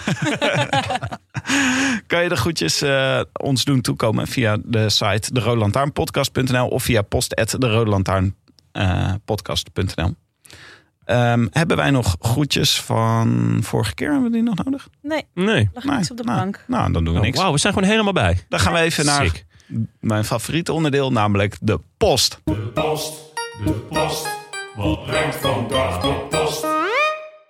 *laughs* kan je de groetjes eh, ons doen toekomen via de site derodelantaarnpodcast.nl of via post.derodelantaarnpodcast.nl. Ehm hebben wij nog groetjes van vorige keer? Hebben we die nog nodig? Nee, Nee. lag Nee. niks op de Nou, plank. Nou, dan doen we Oh, niks. Wauw, we zijn gewoon helemaal bij. Dan gaan we even naar Sick. Mijn favoriete onderdeel, namelijk de post. De post, de post. Wat brengt vandaag de post?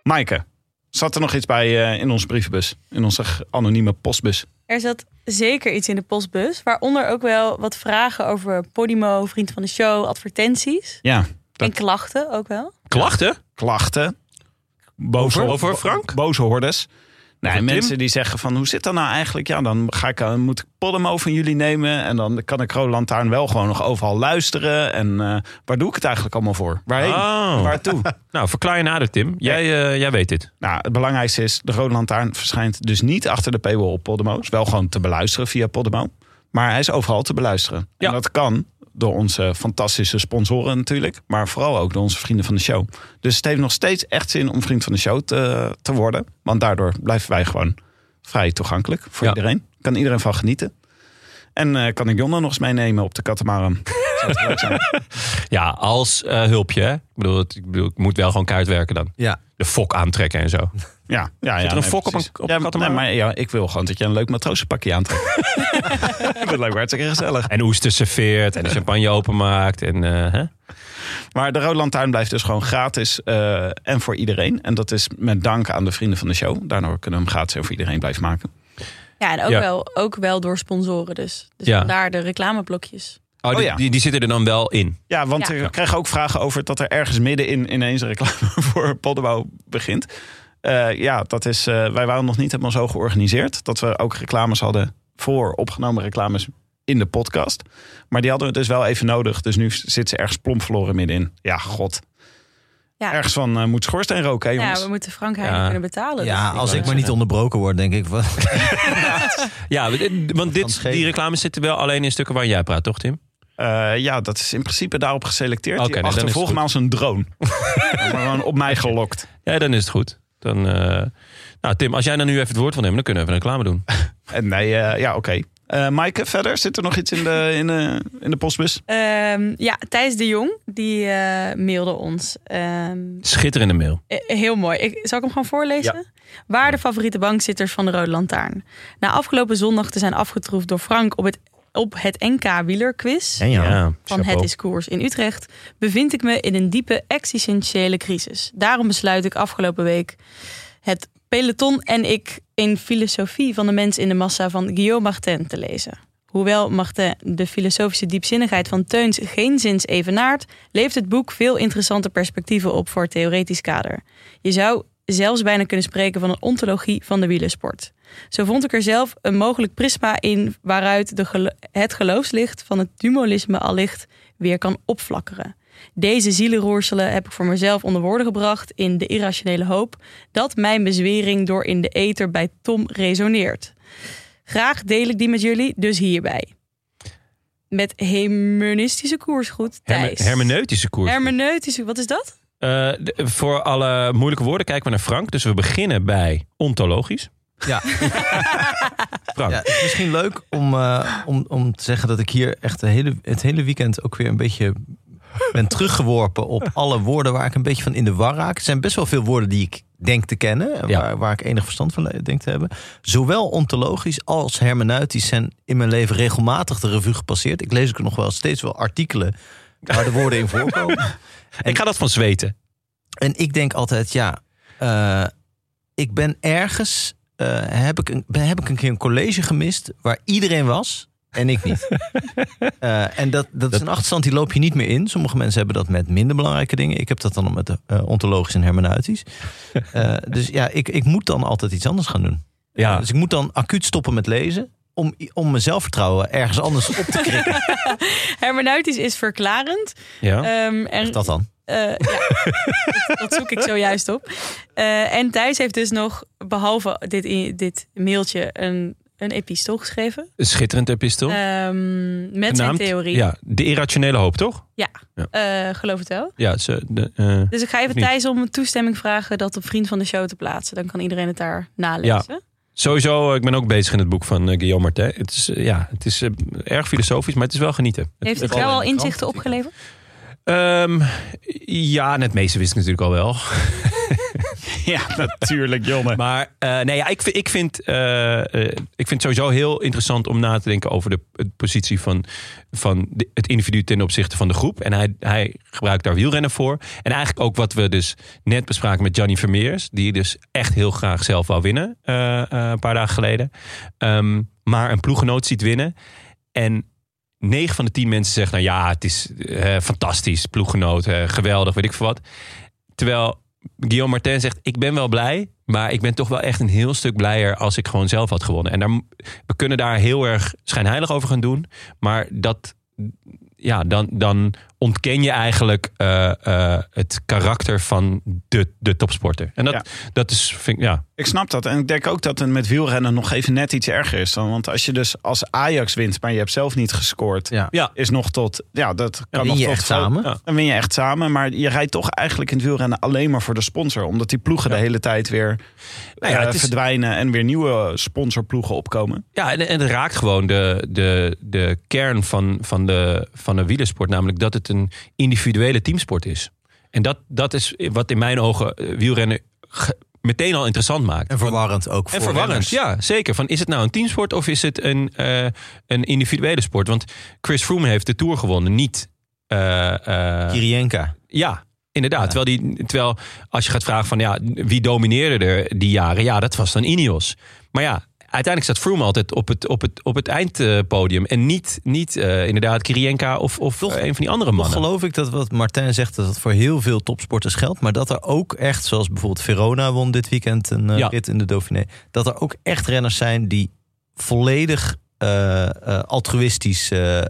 Maaike, zat er nog iets bij eh, in onze brievenbus? In onze anonieme postbus? Er zat zeker iets in de postbus. Waaronder ook wel wat vragen over Podimo, vriend van de show, advertenties. Ja, En klachten ook wel. Klachten? klachten. Boze, Over- over Frank? Boze hordes. Nee, mensen die zeggen van hoe zit dat nou eigenlijk? Ja, dan ga ik, eh, moet ik Podemo van jullie nemen. En dan kan ik Roland Lantaarn wel gewoon nog overal luisteren. En eh, waar doe ik het eigenlijk allemaal voor? Waarheen? Oh. Waartoe? *laughs* Nou, verklaar je nader, Tim. Jij, eh, jij weet dit. nou, het belangrijkste is, de Rode Lantaarn verschijnt dus niet achter de paywall op Podemo. Is wel gewoon te beluisteren via Podemo. Maar hij is overal te beluisteren. Ja. En dat kan door onze fantastische sponsoren natuurlijk. Maar vooral ook door onze vrienden van de show. Dus het heeft nog steeds echt zin om vriend van de show te, te worden. Want daardoor blijven wij gewoon vrij toegankelijk voor Ja. iedereen. Kan iedereen van genieten. En eh, kan ik Jonna nog eens meenemen op de katamaran. *laughs* Ja, als eh, hulpje. Hè? Ik, bedoel, het, ik bedoel, ik moet wel gewoon keihard werken dan. ja. De fok aantrekken en zo. Ja, ja, ja, er een nee, fok op een- op ja, een nee, maar ja, ik wil gewoon dat je een leuk matrozenpakje aantrekt. dat lijkt me hartstikke gezellig. En oester serveert en de champagne openmaakt. En, eh, hè? Maar de Rode Lantaarn blijft dus gewoon gratis eh, en voor iedereen. En dat is met dank aan de vrienden van de show. Daardoor kunnen we hem gratis en voor iedereen blijven maken. Ja, en ook, Ja. Wel, ook wel door sponsoren dus. Dus Ja. vandaar de reclameblokjes. Oh, die, ja. die, die zitten er dan wel in. Ja, want Ja. we krijgen ook vragen over dat er ergens middenin ineens een reclame *laughs* voor Poddenbouw begint. Eh, ja, dat is, eh, wij waren nog niet helemaal zo georganiseerd. Dat we ook reclames hadden voor opgenomen reclames in de podcast. Maar die hadden we dus wel even nodig. Dus nu zit ze ergens plomp verloren middenin. Ja, god. Ja, Ergens van eh, moet schoorsteen roken, hè jongens? ja we moeten Frank Heijnen Ja. kunnen betalen. ja, dus- als ik maar niet onderbroken word, denk ik. van- *laughs* Ja, want dit, die reclames zitten wel alleen in stukken waar jij praat, toch Tim? Eh, ja, dat is in principe daarop geselecteerd. Oké, Die nee, dan is het achtervolgt goed. me als een drone. *laughs* maar gewoon op mij gelokt. Ja, dan is het goed. Dan, eh, Nou, Tim, als jij dan nu even het woord wil nemen, dan kunnen we even een reclame doen. *laughs* En nee, eh, ja, oké. Eh Maaike, verder zit er nog iets in de, in de, in de postbus? Ehm, ja, Thijs de Jong, die eh, mailde ons. Ehm, Schitterende mail. eh, heel mooi. Ik, zal ik hem gewoon voorlezen? Waar de favoriete bankzitters van de Rode Lantaarn. Na afgelopen zondag te zijn afgetroefd door Frank op het Op het NK wielerquiz ja. Ja, van chapeau. Het is Koers in Utrecht bevind ik me in een diepe existentiële crisis. Daarom besluit ik afgelopen week het peloton en ik in filosofie van de mens in de massa van Guillaume Martin te lezen. Hoewel Martin de filosofische diepzinnigheid van Teuns geen zins evenaart, levert het boek veel interessante perspectieven op voor het theoretisch kader. Je zou zelfs bijna kunnen spreken van een ontologie van de wielersport. Zo vond ik er zelf een mogelijk prisma in waaruit de gelo- het geloofslicht van het dualisme allicht weer kan opflakkeren. Deze zielenroerselen heb ik voor mezelf onder woorden gebracht in de irrationele hoop dat mijn bezwering door in de ether bij Tom resoneert. Graag deel ik die met jullie, dus hierbij. Met hemonistische koersgoed, Herme- Thijs. hermeneutische koers. Hermeneutische, wat is dat? Eh, de- voor alle moeilijke woorden kijken we naar Frank. Dus we beginnen bij ontologisch. Ja. *laughs* Frank. Ja, het is misschien leuk om, eh, om, om te zeggen dat ik hier echt de hele, het hele weekend ook weer een beetje ben teruggeworpen op alle woorden waar ik een beetje van in de war raak. Er zijn best wel veel woorden die ik denk te kennen, Ja. waar, waar ik enig verstand van denk te hebben. Zowel ontologisch als hermeneutisch zijn in mijn leven regelmatig de revue gepasseerd. Ik lees ook nog wel steeds wel artikelen waar de woorden in voorkomen. *laughs* Ik ga dat van zweten. En ik denk altijd, ja, eh, ik ben ergens, eh, heb, ik een, ben, heb ik een keer een college gemist waar iedereen was en ik niet. *laughs* Eh, en dat, dat is een achterstand die loop je niet meer in. Sommige mensen hebben dat met minder belangrijke dingen. Ik heb dat dan met ontologisch en hermeneutisch. *laughs* Dus ja, ik, ik moet dan altijd iets anders gaan doen. Ja. Dus ik moet dan acuut stoppen met lezen. Om, om mijn zelfvertrouwen ergens anders op te krikken. *laughs* Hermeneutisch is verklarend. Ja. Ehm, en, Dat dan. eh, ja, *laughs* dat, dat zoek ik zojuist op. Eh, en Thijs heeft dus nog, behalve dit, dit mailtje, een, een epistool geschreven. Een schitterend epistel. Ehm, met zijn theorie. Ja, de irrationele hoop, toch? Eh, geloof het wel. Ja, ze, de, eh, Dus ik ga even Niet. Thijs om toestemming vragen dat op vriend van de show te plaatsen. Dan kan iedereen het daar nalezen. Sowieso, eh, ik ben ook bezig in het boek van eh, Guillaume Martin. Het is, eh, ja, het is erg filosofisch, maar het is wel genieten. Heeft het jou al inzichten opgeleverd? Ehm, ja, en het meeste wist ik natuurlijk al wel. *laughs* *laughs* Ja, natuurlijk, Jonne. Maar eh, nee, ja, ik, ik, vind, eh, eh, ik vind het sowieso heel interessant om na te denken over de, positie van, van het individu ten opzichte van de groep. En hij, hij gebruikt daar wielrennen voor. En eigenlijk ook wat we dus net bespraken met Gianni Vermeers, die dus echt heel graag zelf wou winnen een paar dagen geleden. Ehm, maar een ploeggenoot ziet winnen. En 9 van de 10 mensen zeggen, nou ja, het is fantastisch, ploeggenoot, geweldig, weet ik veel wat. Terwijl Guillaume Martin zegt, ik ben wel blij, maar ik ben toch wel echt een heel stuk blijer als ik gewoon zelf had gewonnen. En daar, we kunnen daar heel erg schijnheilig over gaan doen, maar dat, ja, dan, dan ontken je eigenlijk eh, eh, het karakter van de, de topsporter. En dat, Ja. dat is, vind ik, ja, Ik snap dat. En ik denk ook dat het met wielrennen nog even net iets erger is. Dan, want als je dus als Ajax wint, maar je hebt zelf niet gescoord... Ja. ja, is nog tot... Ja, dat kan win nog je tot echt samen. Ja. Dan win je echt samen. Maar je rijdt toch eigenlijk in het wielrennen alleen maar voor de sponsor. Omdat die ploegen de hele tijd weer Nou ja, eh, is- verdwijnen... en weer nieuwe sponsorploegen opkomen. Ja, en, en het raakt gewoon de, de, de kern van, van, de, van de wielersport. Namelijk dat het een individuele teamsport is. En dat, dat is wat in mijn ogen eh, wielrennen meteen al interessant maakt. En verwarrend ook voor En verwarrend, ja, zeker. Van, is het nou een teamsport of is het een, eh, een individuele sport? Want Chris Froome heeft de Tour gewonnen, niet... eh, Kirienka. ja, inderdaad. Ja. Terwijl, die, terwijl als je gaat vragen van ja, wie domineerde er die jaren? Ja, dat was dan Ineos. Maar ja, uiteindelijk staat Froome altijd op het, op het, op het eindpodium. En niet, niet eh, inderdaad Kirienka of, of Toch- eh, een van die andere Toch mannen. geloof ik dat wat Martin zegt, dat het voor heel veel topsporters geldt. Maar dat er ook echt, zoals bijvoorbeeld Verona won dit weekend een eh, Ja. rit in de Dauphiné. Dat er ook echt renners zijn die volledig altruïstisch eh,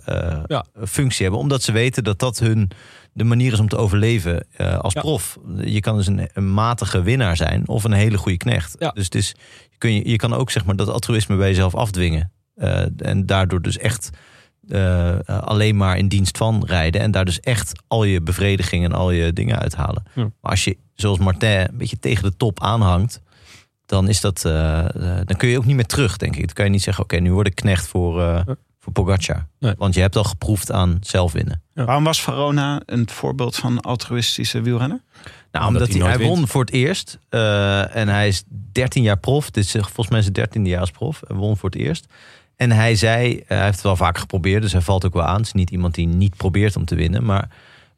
Ja. functie hebben. Omdat ze weten dat dat hun de manier is om te overleven als Ja. prof. Je kan dus een, een matige winnaar zijn of een hele goede knecht. Ja. Dus het is, kun je, je kan ook zeg maar dat altruïsme bij jezelf afdwingen. Eh, en daardoor dus echt eh, alleen maar in dienst van rijden. En daar dus echt al je bevrediging en al je dingen uithalen. Ja. Maar als je, zoals Martin, een beetje tegen de top aanhangt. Dan, is dat, eh, dan kun je ook niet meer terug, denk ik. Dan kan je niet zeggen, oké, nu word ik knecht voor, eh Ja. voor Pogacar. Nee. Want je hebt al geproefd aan zelf winnen. Ja. Waarom was Verona een voorbeeld van altruïstische wielrenner? Nou, Omdat omdat, hij hij, hij nooit won voor het eerst. eh, en hij is 13 jaar prof. Dit is volgens mij zijn 13e jaar als prof. Hij won voor het eerst. En hij zei, eh, hij heeft het wel vaak geprobeerd, dus hij valt ook wel aan. Het is niet iemand die niet probeert om te winnen. Maar,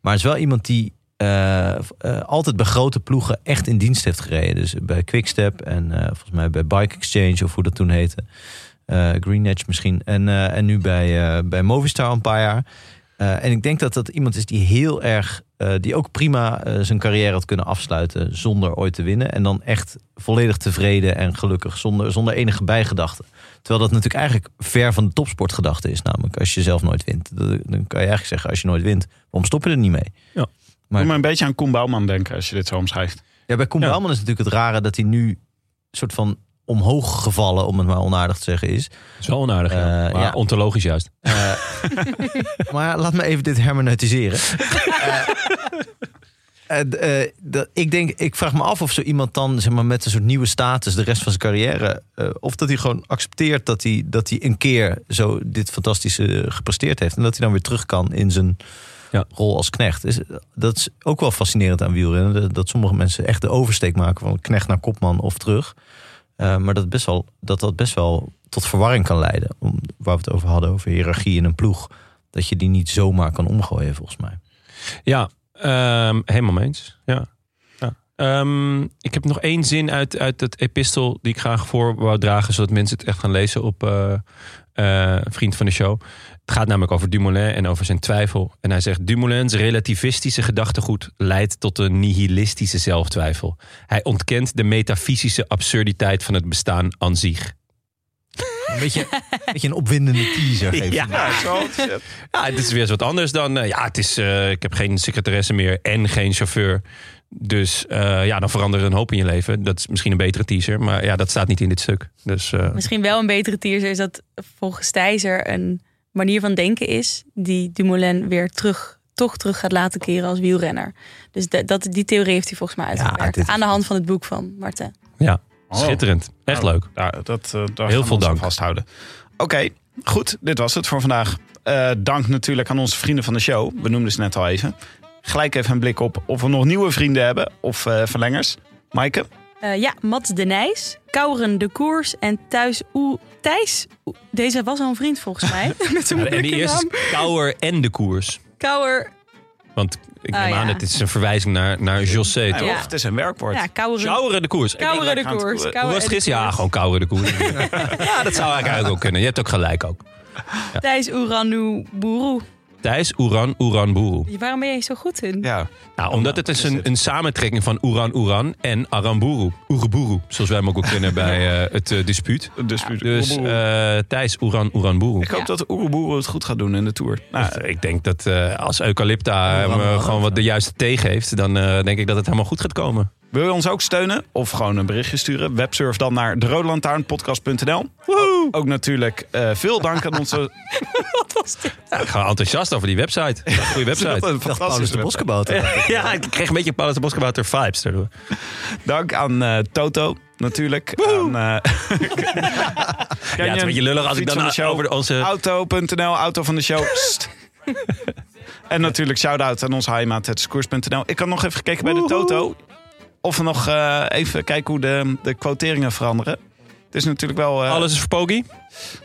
maar het is wel iemand die eh, eh, altijd bij grote ploegen echt in dienst heeft gereden. Dus bij Quickstep en eh, volgens mij bij Bike Exchange of hoe dat toen heette. Eh Green Edge misschien. En, eh, en nu bij, eh, bij Movistar een paar jaar. Eh, en ik denk dat dat iemand is die heel erg, eh, die ook prima eh, zijn carrière had kunnen afsluiten zonder ooit te winnen. En dan echt volledig tevreden en gelukkig, zonder, zonder enige bijgedachte. Terwijl dat natuurlijk eigenlijk ver van de topsportgedachte is. Namelijk, als je zelf nooit wint. Dan kan je eigenlijk zeggen, als je nooit wint, waarom stop je er niet mee? Ja. Maar- Doe me een beetje aan Koen Bouwman denken als je dit zo omschrijft. Ja, bij Koen Ja. Bouwman is natuurlijk het rare dat hij nu soort van omhoog gevallen, om het maar onaardig te zeggen, is. Wel onaardig, ja. Eh, maar ja. ontologisch juist. Eh, *laughs* maar laat me even dit hermeneutiseren. *laughs* Eh, ik, denk, ik vraag me af of zo iemand dan zeg maar, met een soort nieuwe status de rest van zijn carrière. of dat hij gewoon accepteert dat hij, dat hij een keer zo dit fantastische gepresteerd heeft. En dat hij dan weer terug kan in zijn Ja. rol als knecht. Dat is ook wel fascinerend aan wielrennen. Dat sommige mensen echt de oversteek maken van knecht naar kopman of terug. Eh, maar dat, best wel, dat dat best wel tot verwarring kan leiden. Om, waar we het over hadden, over hiërarchie in een ploeg. Dat je die niet zomaar kan omgooien, volgens mij. Ja, ehm, helemaal mee eens. Ja. Ja. Ehm, ik heb nog één zin uit, uit het epistel die ik graag voor wou dragen, zodat mensen het echt gaan lezen op eh, eh, Vriend van de Show. Het gaat namelijk over Dumoulin en over zijn twijfel. En hij zegt: Dumoulins relativistische gedachtegoed leidt tot een nihilistische zelftwijfel. Hij ontkent de metafysische absurditeit van het bestaan aan zich. Een beetje, een, beetje een opwindende teaser. *laughs* Ja, Ja, het is weer eens wat anders dan. eh, ja, het is, eh, ik heb geen secretaresse meer en geen chauffeur. Dus eh, ja, dan veranderen een hoop in je leven. Dat is misschien een betere teaser, maar ja, dat staat niet in dit stuk. Dus eh, Misschien wel een betere teaser is dat volgens Thijzer een manier van denken is die Dumoulin weer terug, toch terug gaat laten keren als wielrenner. Dus dat, dat, die theorie heeft hij volgens mij uitgewerkt. is- aan de hand van het boek van Martin. ja, Oh. schitterend. Echt Nou, leuk. Dat, eh, daar Heel veel dank. vasthouden. Oké, goed. Dit was het voor vandaag. Eh, dank natuurlijk aan onze vrienden van de show. We noemden ze net al even. Gelijk even een blik op of we nog nieuwe vrienden hebben of eh, verlengers. Maaike? Eh, ja, Mats de Nijs, Kauren de Koers en Thuis Oe Thijs. Oe- Deze was al een vriend volgens mij. *laughs* *laughs* Met een en die eerste is Kouwer en de koers. Kauwer. Want ik Oh, neem ja. aan, het is een verwijzing naar, naar José. Ja, toch? Ja. Of het is een werkwoord. Ja. Kouweren de koers. Kauweren de aan Koers. Hoe was het gisteren? Ja, gewoon Kouweren de koers. *laughs* ja, dat zou eigenlijk ook kunnen. Je hebt ook gelijk ook. Thijs Oeranu Boeroe. Thijs, Oeran, Oeran, Boeroe. Waarom ben jij zo goed in? Ja. Nou, omdat het is een, een samentrekking van Oeran Oeran en Aramburu. Oereburu, zoals wij hem ook wel kennen *laughs* bij eh, het eh, dispuut. Dus, Dus eh Thijs Oeran Oeran Boeroe. ik hoop Ja. dat Oeroboeren het goed gaat doen in de Tour. Nou, ik denk dat eh, als Eucalypta hem eh, gewoon wat de juiste thee geeft... dan eh, denk ik dat het helemaal goed gaat komen. Wil je ons ook steunen? Of gewoon een berichtje sturen? Websurf dan naar derodelantaarnpodcast.nl. Ook natuurlijk eh, veel dank aan onze... *laughs* Ja, ik ga enthousiast over die website. Ja, Goede Dat website. een Paulus de website. Boskabouter. *laughs* Ja, ik kreeg een beetje Paulus de Boskabouter vibes daardoor. Dank aan eh, Toto natuurlijk. Aan, eh, *laughs* Ja, het is een beetje lullig als ik dan show. over onze... Auto.nl, auto van de show. En natuurlijk shout-out aan onze heimaat, het koers.nl. Ik had nog even gekeken bij de Toto. Of we nog eh, even kijken hoe de, de quoteringen veranderen. Het is natuurlijk wel... eh, Alles is voor Pogi.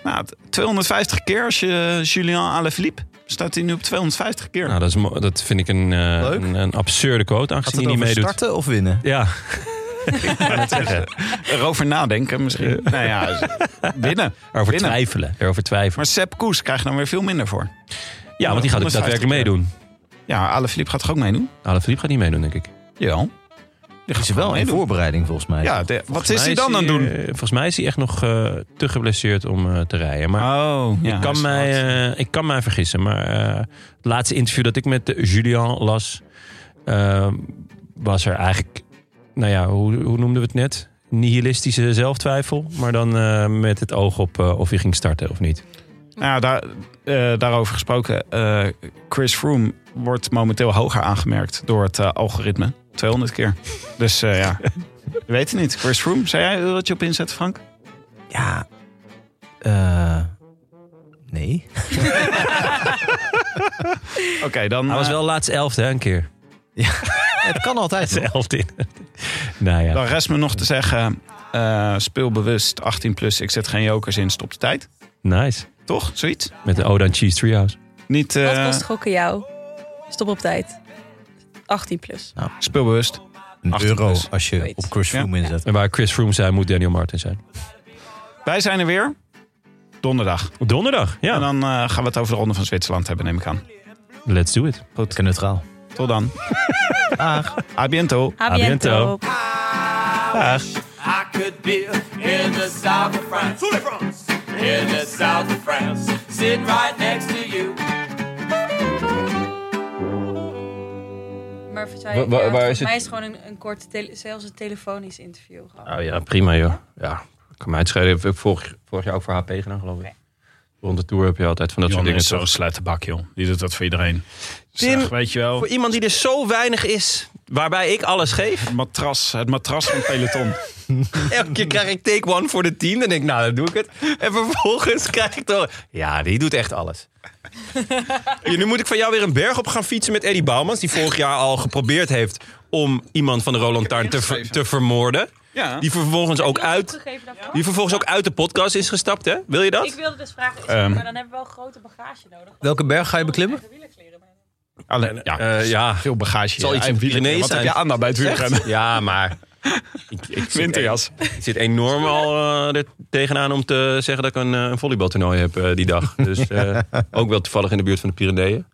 nou, 250 keer als je Julien Alaphilippe... staat hij nu op 250 keer. Nou, dat, is, dat vind ik een, eh, een, een absurde quote, Gaat aangezien het hij niet meedoet. Eh, starten of winnen? Ja. *laughs* ik zeggen. Erover nadenken misschien. nou ja, *laughs* winnen. Erover Winnen. twijfelen. Erover twijfelen. Maar Sepp Koes krijgt dan weer veel minder voor. Ja, want die gaat ook 150 daadwerkelijk meedoen. Ja, Alaphilippe gaat toch ook meedoen? Alaphilippe gaat niet meedoen, denk ik. Ja. Die Is er wel in voorbereiding volgens mij. Ja, de- wat is hij dan aan het doen? eh, volgens mij is hij echt nog eh, te geblesseerd om eh, te rijden. Maar Oh, ja. ik, kan mij, eh, ik kan mij vergissen. Maar eh, het laatste interview dat ik met Julian las... was er eigenlijk... Nou ja, hoe, hoe noemden we het net? Nihilistische zelftwijfel. Maar dan eh, met het oog op eh, of hij ging starten of niet. Nou, daar, eh, daarover gesproken. eh, Chris Froome wordt momenteel hoger aangemerkt door het eh, algoritme. 200 keer. Dus ja, je weet het niet. Chris Froome, zou jij wat je op inzetten, Frank? Ja. Nee. *laughs* Oké, dan... Hij was wel laatste elfde, hè, een keer. *laughs* Het kan altijd. De *laughs* elfde in. Nou ja. Dan rest me nog te zeggen, speel bewust 18 plus. Ik zet geen jokers in, stop de tijd. Nice. Toch? Zoiets? Met ode aan Cheese Treehouse. Niet Wat eh, kost gokken jou? Stop op tijd. 18 plus. speel bewust. Een 18 euro plus. als je Zoiets. op Chris Ja. Froome inzet. En waar Chris Froome zijn, moet Daniel Martin zijn. Wij zijn er weer. Donderdag. Donderdag, En ja. dan eh, gaan we het over de Ronde van Zwitserland hebben, neem ik aan. Let's do it. Lekker neutraal. Tot dan. *laughs* Dag. A biento. A biento. Dag. I could be in the south of France. In the south of France. Sitting right next to you. Maar Wa- wa- waar is het? mij is het gewoon een, een kort, tele- zelfs een telefonisch interview. Gewoon. Oh ja, prima joh. Ja, kan mij het schelen. Ik heb vorig, vorig jaar ook voor HP gedaan, geloof ik. Rond de tour heb je altijd van dat soort dingen. is zo'n toch? joh. Die doet dat voor iedereen. Tim, Zeg, weet je wel, Voor iemand die er zo weinig is, waarbij ik alles geef. het matras, het matras van peloton. *laughs* Elke keer krijg ik take one voor de team. Dan denk ik, nou, dan doe ik het. En vervolgens krijg ik toch... Ja, die doet echt alles. Ja, *laughs* nu moet ik van jou weer een berg op gaan fietsen met Eddie Bouwmans. Die vorig jaar al geprobeerd heeft om iemand van de Roland Taarn te, ver- te vermoorden. Ja. Die vervolgens ook uit, die vervolgens ook uit de podcast is gestapt, hè? Wil je dat? Ik wilde dus vragen, is- Ehm. maar dan hebben we wel een grote bagage nodig. Welke berg ga je beklimmen? Alleen, ja, Eh, ja. veel bagage. Zal iets en Pyreneeën Wat heb zijn. je aan bij het wielrennen? Ja, maar... Ik, ik zit- Winterjas. Ik zit enorm al eh, er tegenaan om te zeggen dat ik een, eh, een volleybaltoernooi heb die dag. Dus *laughs* ook wel toevallig in de buurt van de Pyreneeën.